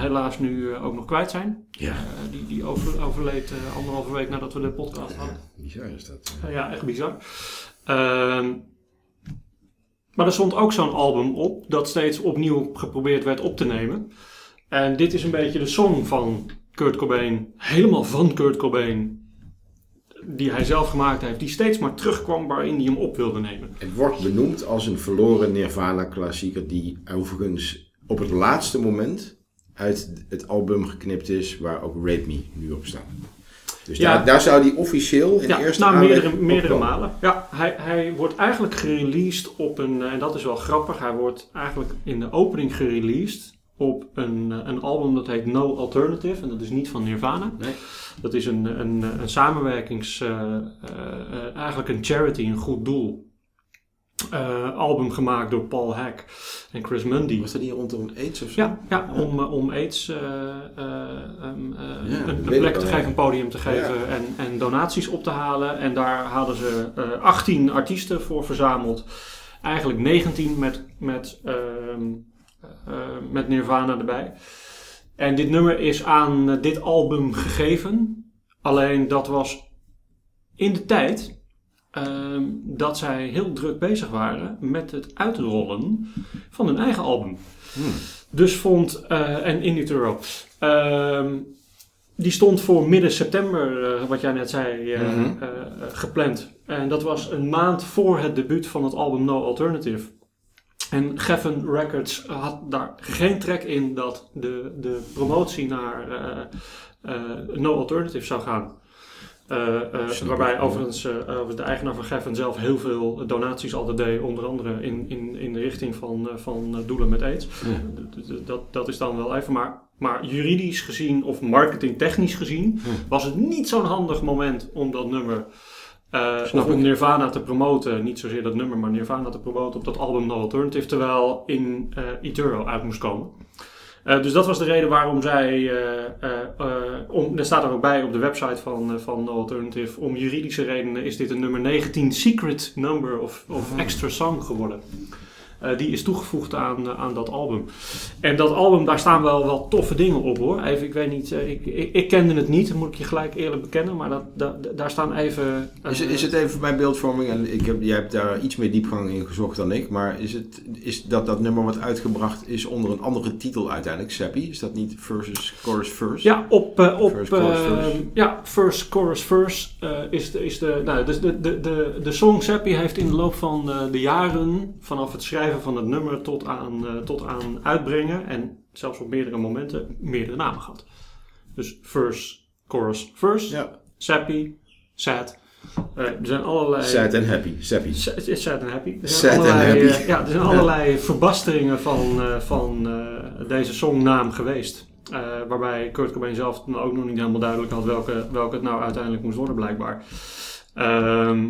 helaas nu eh, ook nog kwijt zijn.
Ja.
Eh, die die over, overleed eh, anderhalve week nadat we de podcast hadden.
Bizar is dat.
Ja, echt bizar. Ehm, maar er stond ook zo'n album op dat steeds opnieuw geprobeerd werd op te nemen. En dit is een beetje de song van Kurt Cobain, helemaal van Kurt Cobain, die hij zelf gemaakt heeft, die steeds maar terugkwam waarin hij hem op wilde nemen.
Het wordt benoemd als een verloren Nirvana-klassieker die overigens op het laatste moment uit het album geknipt is waar ook Rape Me nu op staat. Dus
Ja.
daar, daar zou die officieel in
Ja,
de eerste
nou, meerdere, meerdere malen. Ja, hij, hij wordt eigenlijk gereleased op een, eh, en dat is wel grappig, hij wordt eigenlijk in de opening gereleased op een, eh, een album dat heet No Alternative. En dat is niet van Nirvana.
Nee.
Dat is een, een, een samenwerkings, eh, eh, eigenlijk een charity, een goed doel. album gemaakt door Paul Hack en Chris Mundy.
Was dat niet rondom AIDS of zo?
Ja, ja om, om AIDS eh, eh, ehm, eh,
Ja,
een, plek te geven, een podium te geven en, en donaties op te halen. En daar hadden ze eh 18 artiesten voor verzameld. Eigenlijk 19 met, met, ehm, eh, met Nirvana erbij. En dit nummer is aan eh, dit album gegeven. Alleen dat was in de tijd ehm, dat zij heel druk bezig waren met het uitrollen van hun eigen album.
Hmm.
Dus vond, eh, en In Utero, ehm, die stond voor midden september, eh, wat jij net zei, eh,
Mhm.
eh, eh, gepland. En dat was een maand voor het debuut van het album No Alternative. En Geffen Records had daar geen trek in dat de, de promotie naar eh, eh, No Alternative zou gaan. Eh, waarbij overigens de eigenaar van Geffen zelf heel veel donaties altijd deed. Onder andere in, in, in de richting van, van doelen met AIDS.
Ja.
Dat, dat is dan wel even. Maar, maar juridisch gezien of marketingtechnisch gezien was het niet zo'n handig moment om dat nummer. Eh,
Snap
om. Nirvana te promoten, niet zozeer dat nummer, maar Nirvana te promoten op dat album No Alternative, terwijl in Eternal uit moest komen. Eh, dus dat was de reden waarom zij, om, er staat er ook bij op de website van, van No Alternative, om juridische redenen is dit een nummer 19 secret number of, of
Ah.
extra song geworden. Eh, die is toegevoegd aan, eh, aan dat album. En dat album, daar staan wel, wel toffe dingen op hoor. Even, ik weet niet, eh, ik, ik, ik kende het niet, moet ik je gelijk eerlijk bekennen, maar dat, dat- daar staan even...
Is, het- is het even voor mijn beeldvorming, en ik heb, jij hebt daar iets meer diepgang in gezocht dan ik, maar is het is dat dat nummer wat uitgebracht is onder een andere titel uiteindelijk, Seppi? Is dat niet versus chorus verse?
Ja, op, op
First chorus,
ja, first chorus eh, is de, is de, nou, dus de, de, de, de song Seppi heeft in de loop van de jaren, vanaf het schrijven van het nummer tot aan, eh, tot aan uitbrengen en zelfs op meerdere momenten, meerdere namen gehad. Dus verse, chorus, verse,
Ja.
Seppi, sad. Eh, er zijn allerlei...
Sad and happy,
Sad and Happy. Er zijn allerlei,
happy.
eh, ja, er zijn allerlei verbasteringen van, van deze songnaam geweest. Waarbij Kurt Cobain zelf ook nog niet helemaal duidelijk had welke, welke het nou uiteindelijk moest worden, blijkbaar. Ehm,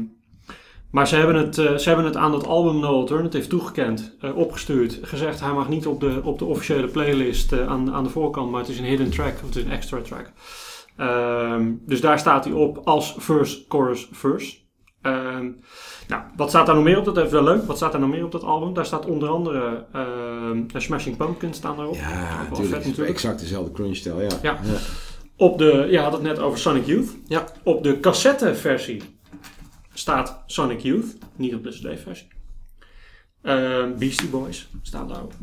maar ze hebben, het, eh, ze hebben het aan dat album No Alternative toegekend, eh, opgestuurd. Gezegd hij mag niet op de, op de officiële playlist eh, aan, aan de voorkant, maar het is een hidden track, of het is een extra track. Ehm, dus daar staat hij op als verse, chorus, verse. Ehm, nou, wat staat daar nog meer op? Dat is wel leuk. Wat staat er nog meer op dat album? Daar staat onder andere ehm, Smashing Pumpkins staan daarop.
Ja, natuurlijk.
vet natuurlijk.
Exact dezelfde crunch-stijl, ja.
Ja. Op de, je had het net over Sonic Youth.
Ja.
Op de cassette-versie staat Sonic Youth, niet op de CD-versie. Ehm, Beastie Boys staan daarop.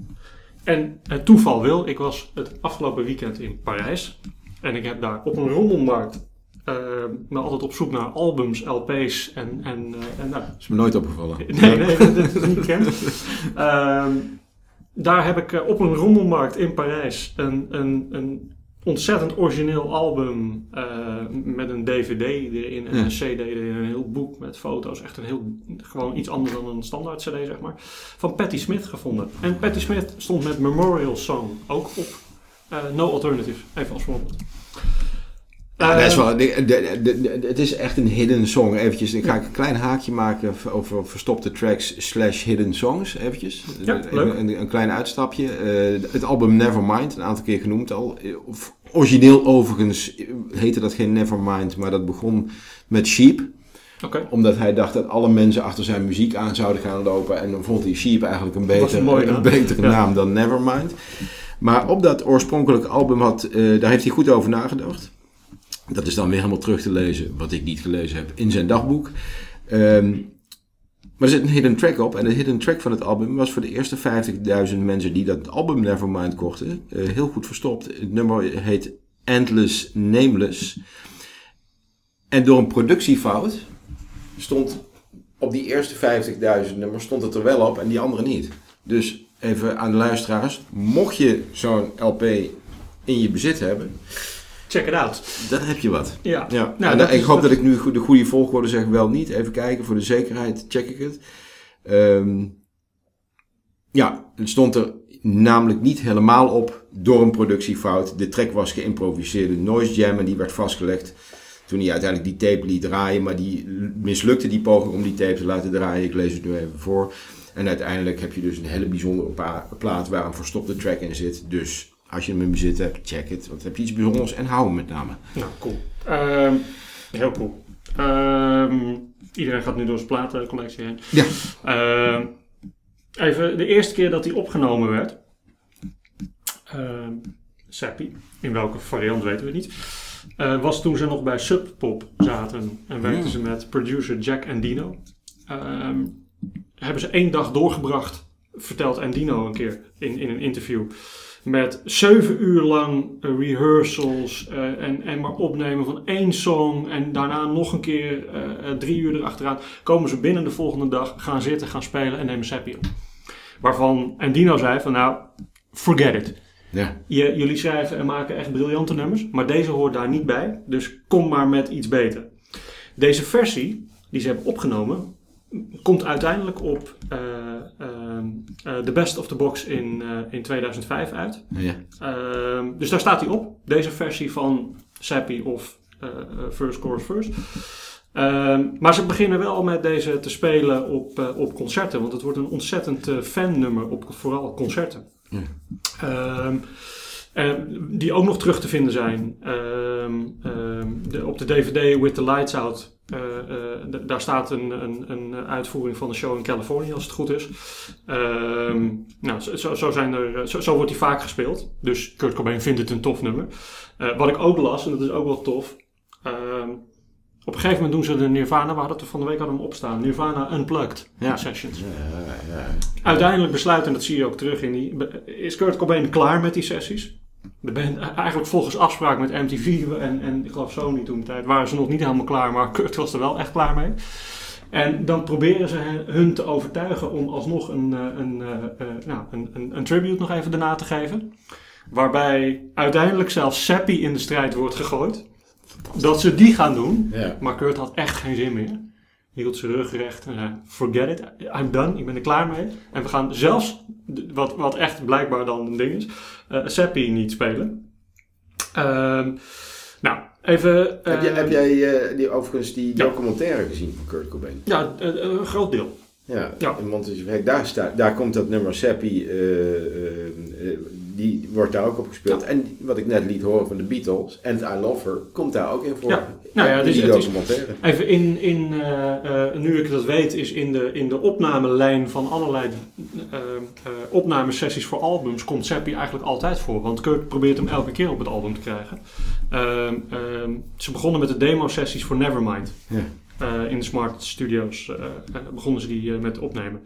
En het toeval wil, ik was het afgelopen weekend in Parijs. En ik heb daar op een rommelmarkt ehm, me altijd op zoek naar albums, LP's en, en, eh, en nou,
is me nooit opgevallen.
Nee, nee, dat, dat is niet bekend. Ehm, daar heb ik eh, op een rommelmarkt in Parijs een, een, een ontzettend origineel album eh, met een DVD erin en
Ja.
een CD erin, een heel boek met foto's. Echt een heel, gewoon iets anders dan een standaard CD, zeg maar. Van Patti Smith gevonden. En Patti Smith stond met Memorial Song ook op Eh, no Alternative, even als voorbeeld.
Ja,
Eh,
wel, de, de, de- de- het is echt een hidden song. Eventjes, ik ga een klein haakje maken over verstopte tracks slash hidden songs. Eventjes.
Ja,
Even. Een, een klein uitstapje. Het album Nevermind, een aantal keer genoemd al. Of- Origineel overigens heette dat geen Nevermind, maar dat begon met Sheep. Omdat hij dacht dat alle mensen achter zijn muziek aan zouden gaan lopen. En dan vond hij Sheep eigenlijk een, beter,
een mooie
een
naam.
betere
Ja.
naam dan Nevermind. Maar op dat oorspronkelijke album had, eh, daar heeft hij goed over nagedacht. Dat is dan weer helemaal terug te lezen, wat ik niet gelezen heb, in zijn dagboek. Ehm, maar er zit een hidden track op. En de hidden track van het album was voor de eerste 50.000 mensen die dat album Nevermind kochten, eh, heel goed verstopt. Het nummer heet Endless Nameless. En door een productiefout stond op die eerste 50.000 nummers stond het er wel op en die andere niet. Dus even aan de luisteraars, mocht je zo'n LP in je bezit hebben,
check it out.
dan heb je wat.
Ja,
Ja,
Nou,
en
dat
ik
is-
hoop
dat-
dat ik nu de goede volgorde zeg, wel niet. Even kijken, voor de zekerheid check ik het. Ehm, ja, het stond er namelijk niet helemaal op door een productiefout. De track was geïmproviseerde noise jam en die werd vastgelegd toen hij uiteindelijk die tape liet draaien. Maar die mislukte die poging om die tape te laten draaien. Ik lees het nu even voor. En uiteindelijk heb je dus een hele bijzondere plaat waar een verstopte track in zit. Dus als je hem in bezit hebt, check het. Want heb je iets bijzonders en hou hem met name.
Nou, cool. Ehm, heel cool. Ehm, iedereen gaat nu door zijn platencollectie heen.
Ja.
Ehm, even, de eerste keer dat die opgenomen werd. ehm Seppi, in welke variant weten we niet. eh, was toen ze nog bij Sub Pop zaten. En werkten ze met producer Jack Endino. Ehm hebben ze één dag doorgebracht, vertelt Endino een keer in, in een interview. Met zeven uur lang eh, rehearsals eh, en, en maar opnemen van één song. En daarna nog een keer eh, drie uur erachteraan. Komen ze binnen de volgende dag, gaan zitten, gaan spelen en nemen Seppi op. Waarvan Endino zei van nou, forget it.
Ja.
Je, jullie schrijven en maken echt briljante nummers, maar deze hoort daar niet bij. Dus kom maar met iets beter. Deze versie, die ze hebben opgenomen, komt uiteindelijk op eh, The Best of the Box in, in 2005 uit.
ja.
Ehm, dus daar staat hij op, deze versie van Sappy of First Chorus First. Ehm, maar ze beginnen wel met deze te spelen op, op concerten, want het wordt een ontzettend fannummer op vooral concerten.
Ja.
Ehm, eh, die ook nog terug te vinden zijn de, op de DVD With the Lights Out. Eh, eh, daar staat een, een, een uitvoering van de show in Californië, als het goed is. Ehm, nou, zo- zo, zijn er, zo, zo wordt die vaak gespeeld. Dus Kurt Cobain vindt het een tof nummer. Eh, wat ik ook las, en dat is ook wel tof. ehm, op een gegeven moment doen ze de Nirvana, we hadden het van de week hadden hem opstaan. Nirvana Unplugged
Ja.
sessions.
Ja, ja.
Uiteindelijk besluit, en dat zie je ook terug in die. Is Kurt Cobain klaar met die sessies? De band, eigenlijk volgens afspraak met MTV en, en ik geloof Sony toen de tijd, waren ze nog niet helemaal klaar, maar Kurt was er wel echt klaar mee. En dan proberen ze hun te overtuigen om alsnog een, eh, een, eh, eh, nou, een, een, een tribute nog even daarna te geven. Waarbij uiteindelijk zelfs Seppi in de strijd wordt gegooid. Dat ze die gaan doen.
Ja.
Maar Kurt had echt geen zin meer. Hield zijn rug recht en zei: Forget it, I'm done, ik ben er klaar mee. En we gaan zelfs, wat, wat echt blijkbaar dan een ding is, eh Seppi niet spelen. Ehm, nou, even.
Heb, jij,
eh,
heb jij eh, die, overigens die
Ja.
documentaire gezien van Kurt Cobain?
Ja, eh, eh, een groot deel.
Ja,
Ja.
in daar, staat, daar komt dat nummer Seppi, eh, eh, eh, die wordt daar ook op gespeeld. En wat ik net liet horen van de Beatles, And I Love Her, komt daar ook in voor.
Ja. Nou ja,
in die
het is-
documentaire.
Even in, in eh, eh, nu ik dat weet, is in de, in de opnamelijn van allerlei eh, opnamesessies voor albums komt Seppi eigenlijk altijd voor. Want Kurt probeert hem elke keer op het album te krijgen. Ehm, ehm, ze begonnen met de demo-sessies voor Nevermind.
Ja.
In de Smart Studios begonnen ze die met opnemen.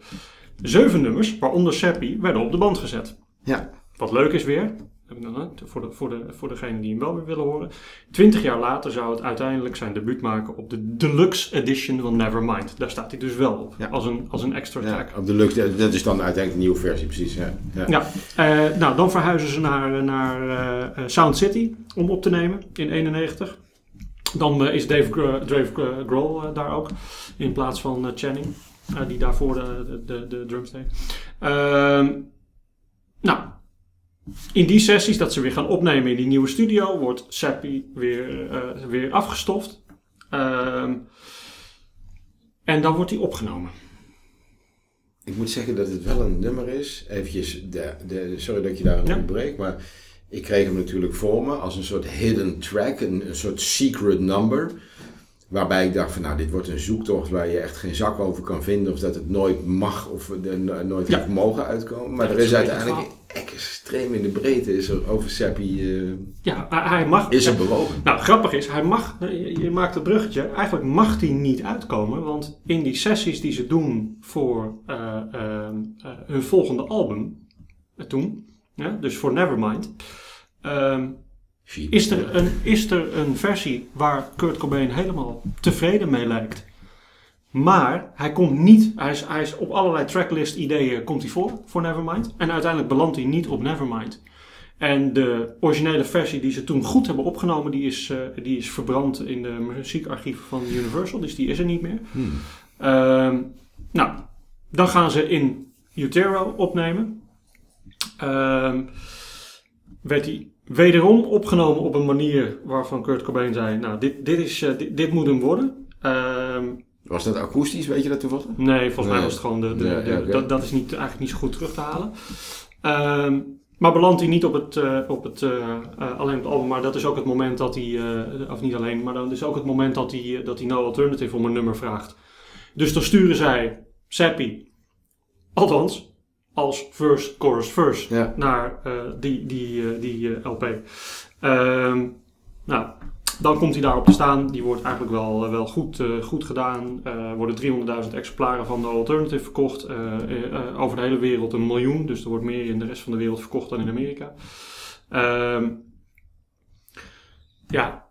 Zeven nummers, waaronder Seppi, werden op de band gezet.
Ja.
Wat leuk is weer, voor, de, voor, de, voor degenen die hem wel weer willen horen. Twintig jaar later zou het uiteindelijk zijn debuut maken op de Deluxe Edition van Nevermind. Daar staat hij dus wel op,
Ja.
als, een, als een extra track.
Ja, op de lucht, dat is dan uiteindelijk de nieuwe versie, precies. Ja. Ja.
Ja, eh, nou dan verhuizen ze naar, naar eh, eh, Sound City om op te nemen in 91. Dan eh, is Dave, Dave Gro- Grohl eh, daar ook, in plaats van eh, Channing, eh, die daarvoor de, de, de, de drums deed. Ehm, nou, in die sessies dat ze weer gaan opnemen in die nieuwe studio, wordt Seppi weer, eh, weer afgestoft. Ehm, en dan wordt hij opgenomen.
Ik moet zeggen dat het wel een nummer is. Eventjes, de, de, sorry dat ik je daar
Ja.
ontbreek, maar ik kreeg hem natuurlijk voor me als een soort hidden track, een, een soort secret number. Waarbij ik dacht van nou, dit wordt een zoektocht waar je echt geen zak over kan vinden of dat het nooit mag of no- nooit
Ja.
heeft mogen uitkomen. Maar
Ja,
er is uiteindelijk extreem in de breedte is er over Seppi eh,
Ja, hij- mag.
is er bewogen.
Nou, grappig is, hij mag, je, je maakt het bruggetje, eigenlijk mag hij niet uitkomen, want in die sessies die ze doen voor eh, ehm, eh, hun volgende album, toen, ja, dus voor Nevermind, ehm, is, er een, is er een versie waar Kurt Cobain helemaal tevreden mee lijkt. Maar hij komt niet, hij is, hij is op allerlei tracklist ideeën komt hij voor, voor Nevermind. En uiteindelijk belandt hij niet op Nevermind. En de originele versie die ze toen goed hebben opgenomen, die is, eh, die is verbrand in de muziekarchieven van Universal. Dus die is er niet meer.
Hmm.
Ehm, nou, dan gaan ze in Utero opnemen. Ehm, werd hij wederom opgenomen op een manier waarvan Kurt Cobain zei: Nou, dit, dit, is, eh, dit, dit moet hem worden. Ehm,
Was dat akoestisch, weet je dat toevallig?
nee, volgens mij was het gewoon de. de,
Ja,
dat, dat is niet, eigenlijk niet zo goed terug te halen. Ehm, maar belandt hij niet op het, eh, op het eh, eh, alleen op het album, maar dat is ook het moment dat hij, of niet alleen, maar dat is ook het moment dat hij, dat hij No Alternative om een nummer vraagt. Dus dan sturen zij Seppi, althans, als verse, chorus,
Ja.
naar die, die, die LP. Ehm, nou, dan komt hij daarop te staan. Die wordt eigenlijk wel, eh, wel goed, eh, goed gedaan. Er worden 300.000 exemplaren van de Alternative verkocht. eh, eh, eh, over de hele wereld een miljoen. Dus er wordt meer in de rest van de wereld verkocht dan in Amerika. Ehm, ja,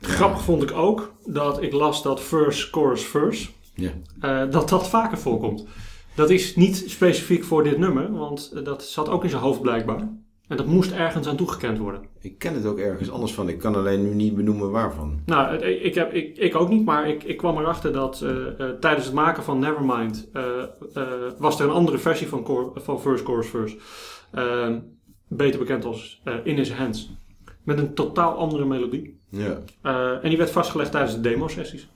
grappig vond ik ook dat ik las dat verse, chorus, eh, dat dat vaker voorkomt. Dat is niet specifiek voor dit nummer, want eh, dat zat ook in zijn hoofd blijkbaar. En dat moest ergens aan toegekend worden.
Ik ken het ook ergens anders van. Ik kan alleen nu niet benoemen waarvan.
Nou, ik, heb, ik, ik ook niet, maar ik, ik kwam erachter dat eh, eh, tijdens het maken van Nevermind eh, was er een andere versie van, van First Chorus First. Beter bekend als In His Hands. Met een totaal andere melodie.
Ja.
En die werd vastgelegd tijdens de demo-sessies.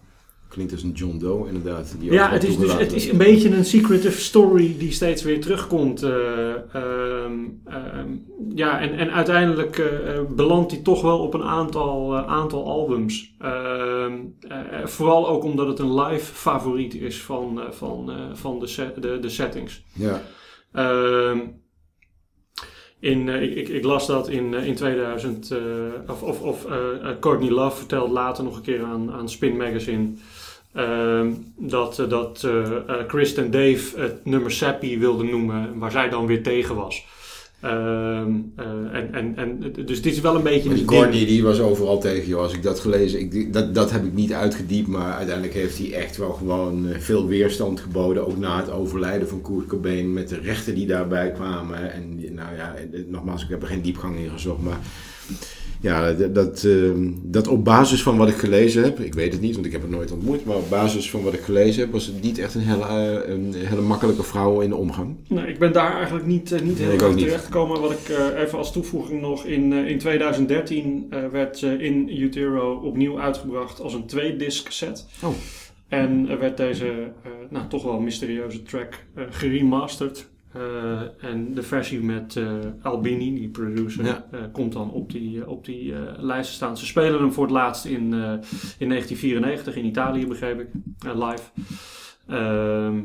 Klinkt als een John Doe inderdaad. Die
Ja, het is, dus, het is een beetje een secretive story die steeds weer terugkomt. eh, ehm, ehm, ja, en, en uiteindelijk eh, eh, belandt hij toch wel op een aantal, aantal albums. Ehm, eh, vooral ook omdat het een live favoriet is van, van, van de, set- de, de settings.
Ja.
In, ik, ik, ik las dat in, in 2000, eh, of, of, of Courtney Love vertelt later nog een keer aan, aan Spin Magazine. Ehm, dat eh, dat eh, eh, Chris en Dave het nummer Sappy wilden noemen, waar zij dan weer tegen was. Ehm, eh, en, en, en, dus dit is wel een beetje
die. Courtney die was overal tegen jou. Als ik dat gelezen, ik, dat, dat heb ik niet uitgediept, maar uiteindelijk heeft hij echt wel gewoon veel weerstand geboden. Ook na het overlijden van Kurt Cobain met de rechten die daarbij kwamen. En nou ja, nogmaals, ik heb er geen diepgang in gezocht, maar ja, dat, dat, ehm, dat op basis van wat ik gelezen heb, ik weet het niet, want ik heb het nooit ontmoet, maar op basis van wat ik gelezen heb, was het niet echt een hele, eh, een hele makkelijke vrouw in de omgang.
Nee, ik ben daar eigenlijk niet, eh, niet heel erg
ook niet.
terechtgekomen. Wat ik eh, even als toevoeging nog in, in 2013 eh, werd in Utero opnieuw uitgebracht als een twee-disc set.
Oh.
En er werd deze nou, toch wel mysterieuze track geremasterd. Eh, en de versie met eh, Albini, die producer,
Ja.
eh, komt dan op die, op die lijst te staan. Ze spelen hem voor het laatst in, in 1994 in Italië, begreep ik, live. Ehm,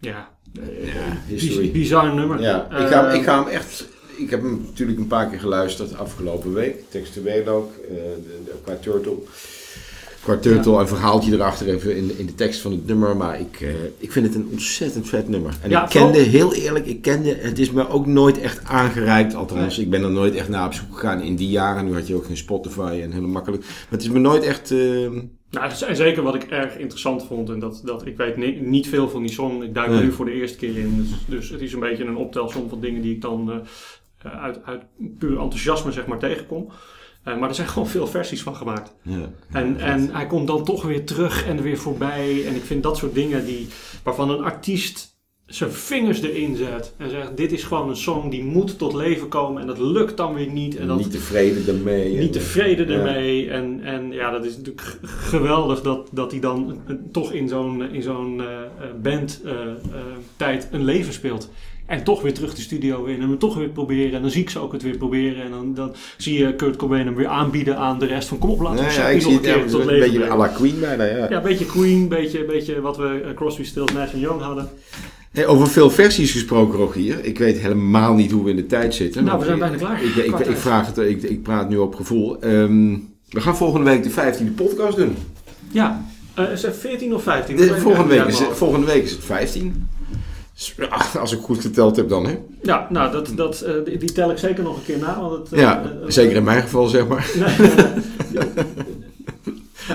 ja,
Ja,
bizar nummer.
Ja, ik ga, ik ga hem echt. Ik heb hem natuurlijk een paar keer geluisterd afgelopen week. Textueel ook, de, de- qua turtle. Qua turtle en verhaaltje erachter even in, in de tekst van het nummer. Maar ik, eh, ik vind het een ontzettend vet nummer. En
Ja,
ik kende, heel eerlijk, ik kende, het is me ook nooit echt aangereikt. Althans, ik ben er nooit echt naar op zoek gegaan in die jaren. Nu had je ook geen Spotify en heel makkelijk. Maar het is me nooit echt... eh,
Nou, en zeker wat ik erg interessant vond, en dat, dat ik weet ni- niet veel van die song. Ik duik er
Nee.
nu voor de eerste keer in. Dus, dus het is een beetje een optelsom van dingen die ik dan eh, uit, uit puur enthousiasme zeg maar tegenkom. Eh, maar er zijn gewoon veel versies van gemaakt.
ja.
En, en hij komt dan toch weer terug en weer voorbij. En ik vind dat soort dingen die, waarvan een artiest zijn vingers erin zet en zegt: Dit is gewoon een song die moet tot leven komen en dat lukt dan weer niet. En dat,
niet tevreden ermee.
niet
En,
tevreden
ja.
ermee. En, en ja, dat is natuurlijk geweldig dat, dat hij dan eh, toch in zo'n in zo'n eh, eh, band eh, eh, tijd een leven speelt. En toch weer terug de studio in en hem toch weer proberen. En dan zie ik ze ook het weer proberen. En dan, dan zie je Kurt Cobain hem weer aanbieden aan de rest van kom op, laten we
Nee, ja, ik
nog
zie
een
het
keer tot
een
leven
beetje à la Queen bijna, ja.
Ja, een beetje Queen, een beetje, beetje wat we eh, Crosby, Stills, Nash Young hadden.
Hey, over veel versies gesproken, Rogier. Ik weet helemaal niet hoe we in de tijd zitten.
Nou, we zijn bijna klaar.
Ik, ik, vraag het, ik, ik praat nu op gevoel. Ehm, we gaan volgende week de 15e podcast doen.
Ja, eh, is het 14 of 15?
De, volgende, week is, het- volgende week is het 15. Als ik goed geteld heb dan, hè?
Ja, nou, dat, dat, eh, die, die tel ik zeker nog een keer na. Want het, eh,
Ja,
eh,
zeker in mijn geval, zeg maar.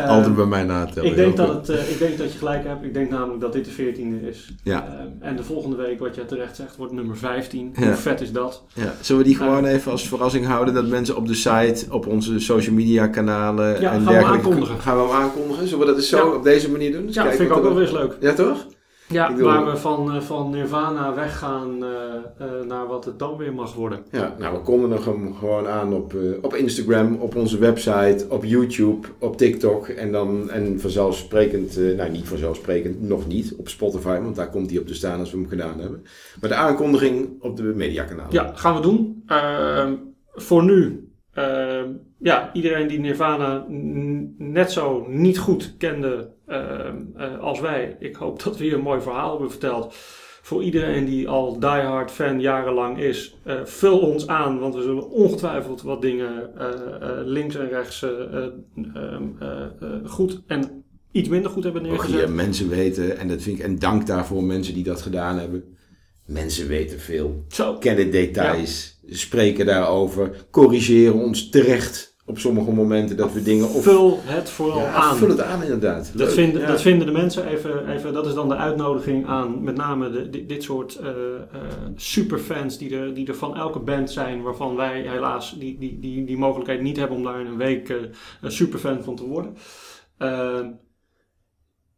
Altijd bij mij natellen.
ik, denk dat
goed.
het, eh, ik denk dat je gelijk hebt. Ik denk namelijk dat dit de 14e is.
Ja.
En de volgende week, wat jij terecht zegt, wordt nummer 15.
Ja.
Hoe vet is dat?
Ja, zullen we die gewoon even als verrassing houden? Dat mensen op de site, op onze social media kanalen
Ja,
en
gaan we
dergelijke...
aankondigen.
Gaan we hem aankondigen? Zullen we dat eens zo op deze manier doen? Dus
Ja,
kijken
vind ik ook wel
er-
weer eens leuk.
Ja, toch?
Ja,
bedoel-
waar we van, eh, van Nirvana weggaan eh, eh, naar wat het dan weer mag worden.
Ja, nou we kondigen hem gewoon aan op, op Instagram, op onze website, op YouTube, op TikTok en dan en vanzelfsprekend, nou niet vanzelfsprekend, nog niet op Spotify, want daar komt hij op te staan als we hem gedaan hebben. Maar de aankondiging op de mediakanalen.
Ja, gaan we doen. Ehm, voor nu, ehm, ja, iedereen die Nirvana net zo niet goed kende als wij. Ik hoop dat we hier een mooi verhaal hebben verteld. Voor iedereen die al diehard fan jarenlang is, eh, vul ons aan, want we zullen ongetwijfeld wat dingen eh, eh, links en rechts eh, eh, ehm, eh, eh, goed en iets minder goed hebben neergezet.
hier mensen weten, en dat vind ik, en dank daarvoor mensen die dat gedaan hebben. Mensen weten veel,
Zo,
kennen details, spreken daarover, corrigeren ons terecht op sommige momenten dat we dingen op...
vul het vooral
Ja,
aan.
vul het aan inderdaad.
Dat vinden,
Ja.
dat vinden de mensen even, even, dat is dan de uitnodiging aan met name de, dit, dit soort eh, eh, superfans die er, die er van elke band zijn, waarvan wij helaas die, die, die, die mogelijkheid niet hebben om daar in een week eh, een superfan van te worden. Eh,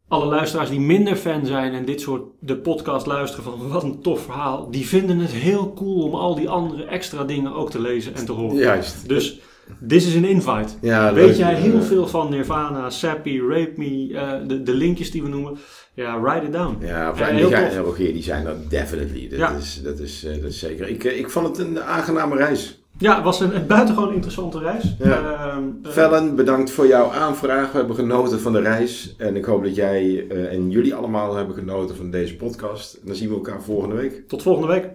alle luisteraars die minder fan zijn en dit soort de podcast luisteren van wat een tof verhaal, die vinden het heel cool om al die andere extra dingen ook te lezen en te horen.
Juist.
Dus this is an invite.
Ja,
Weet
leuk.
jij heel
Ja.
veel van Nirvana, Sappy, Rape Me, eh, de, de linkjes die we noemen? Ja, write it down.
Ja,
Ja,
en die, Rogier, die zijn er definitely. Dat,
Ja.
is, dat, is, eh, dat is zeker. Ik, eh, ik vond het een aangename reis.
Ja, het was een, een buitengewoon interessante reis.
Ja.
Ehm, eh,
Vellen, bedankt voor jouw aanvraag. We hebben genoten van de reis. En ik hoop dat jij eh, en jullie allemaal hebben genoten van deze podcast. En dan zien we elkaar volgende week.
tot volgende week.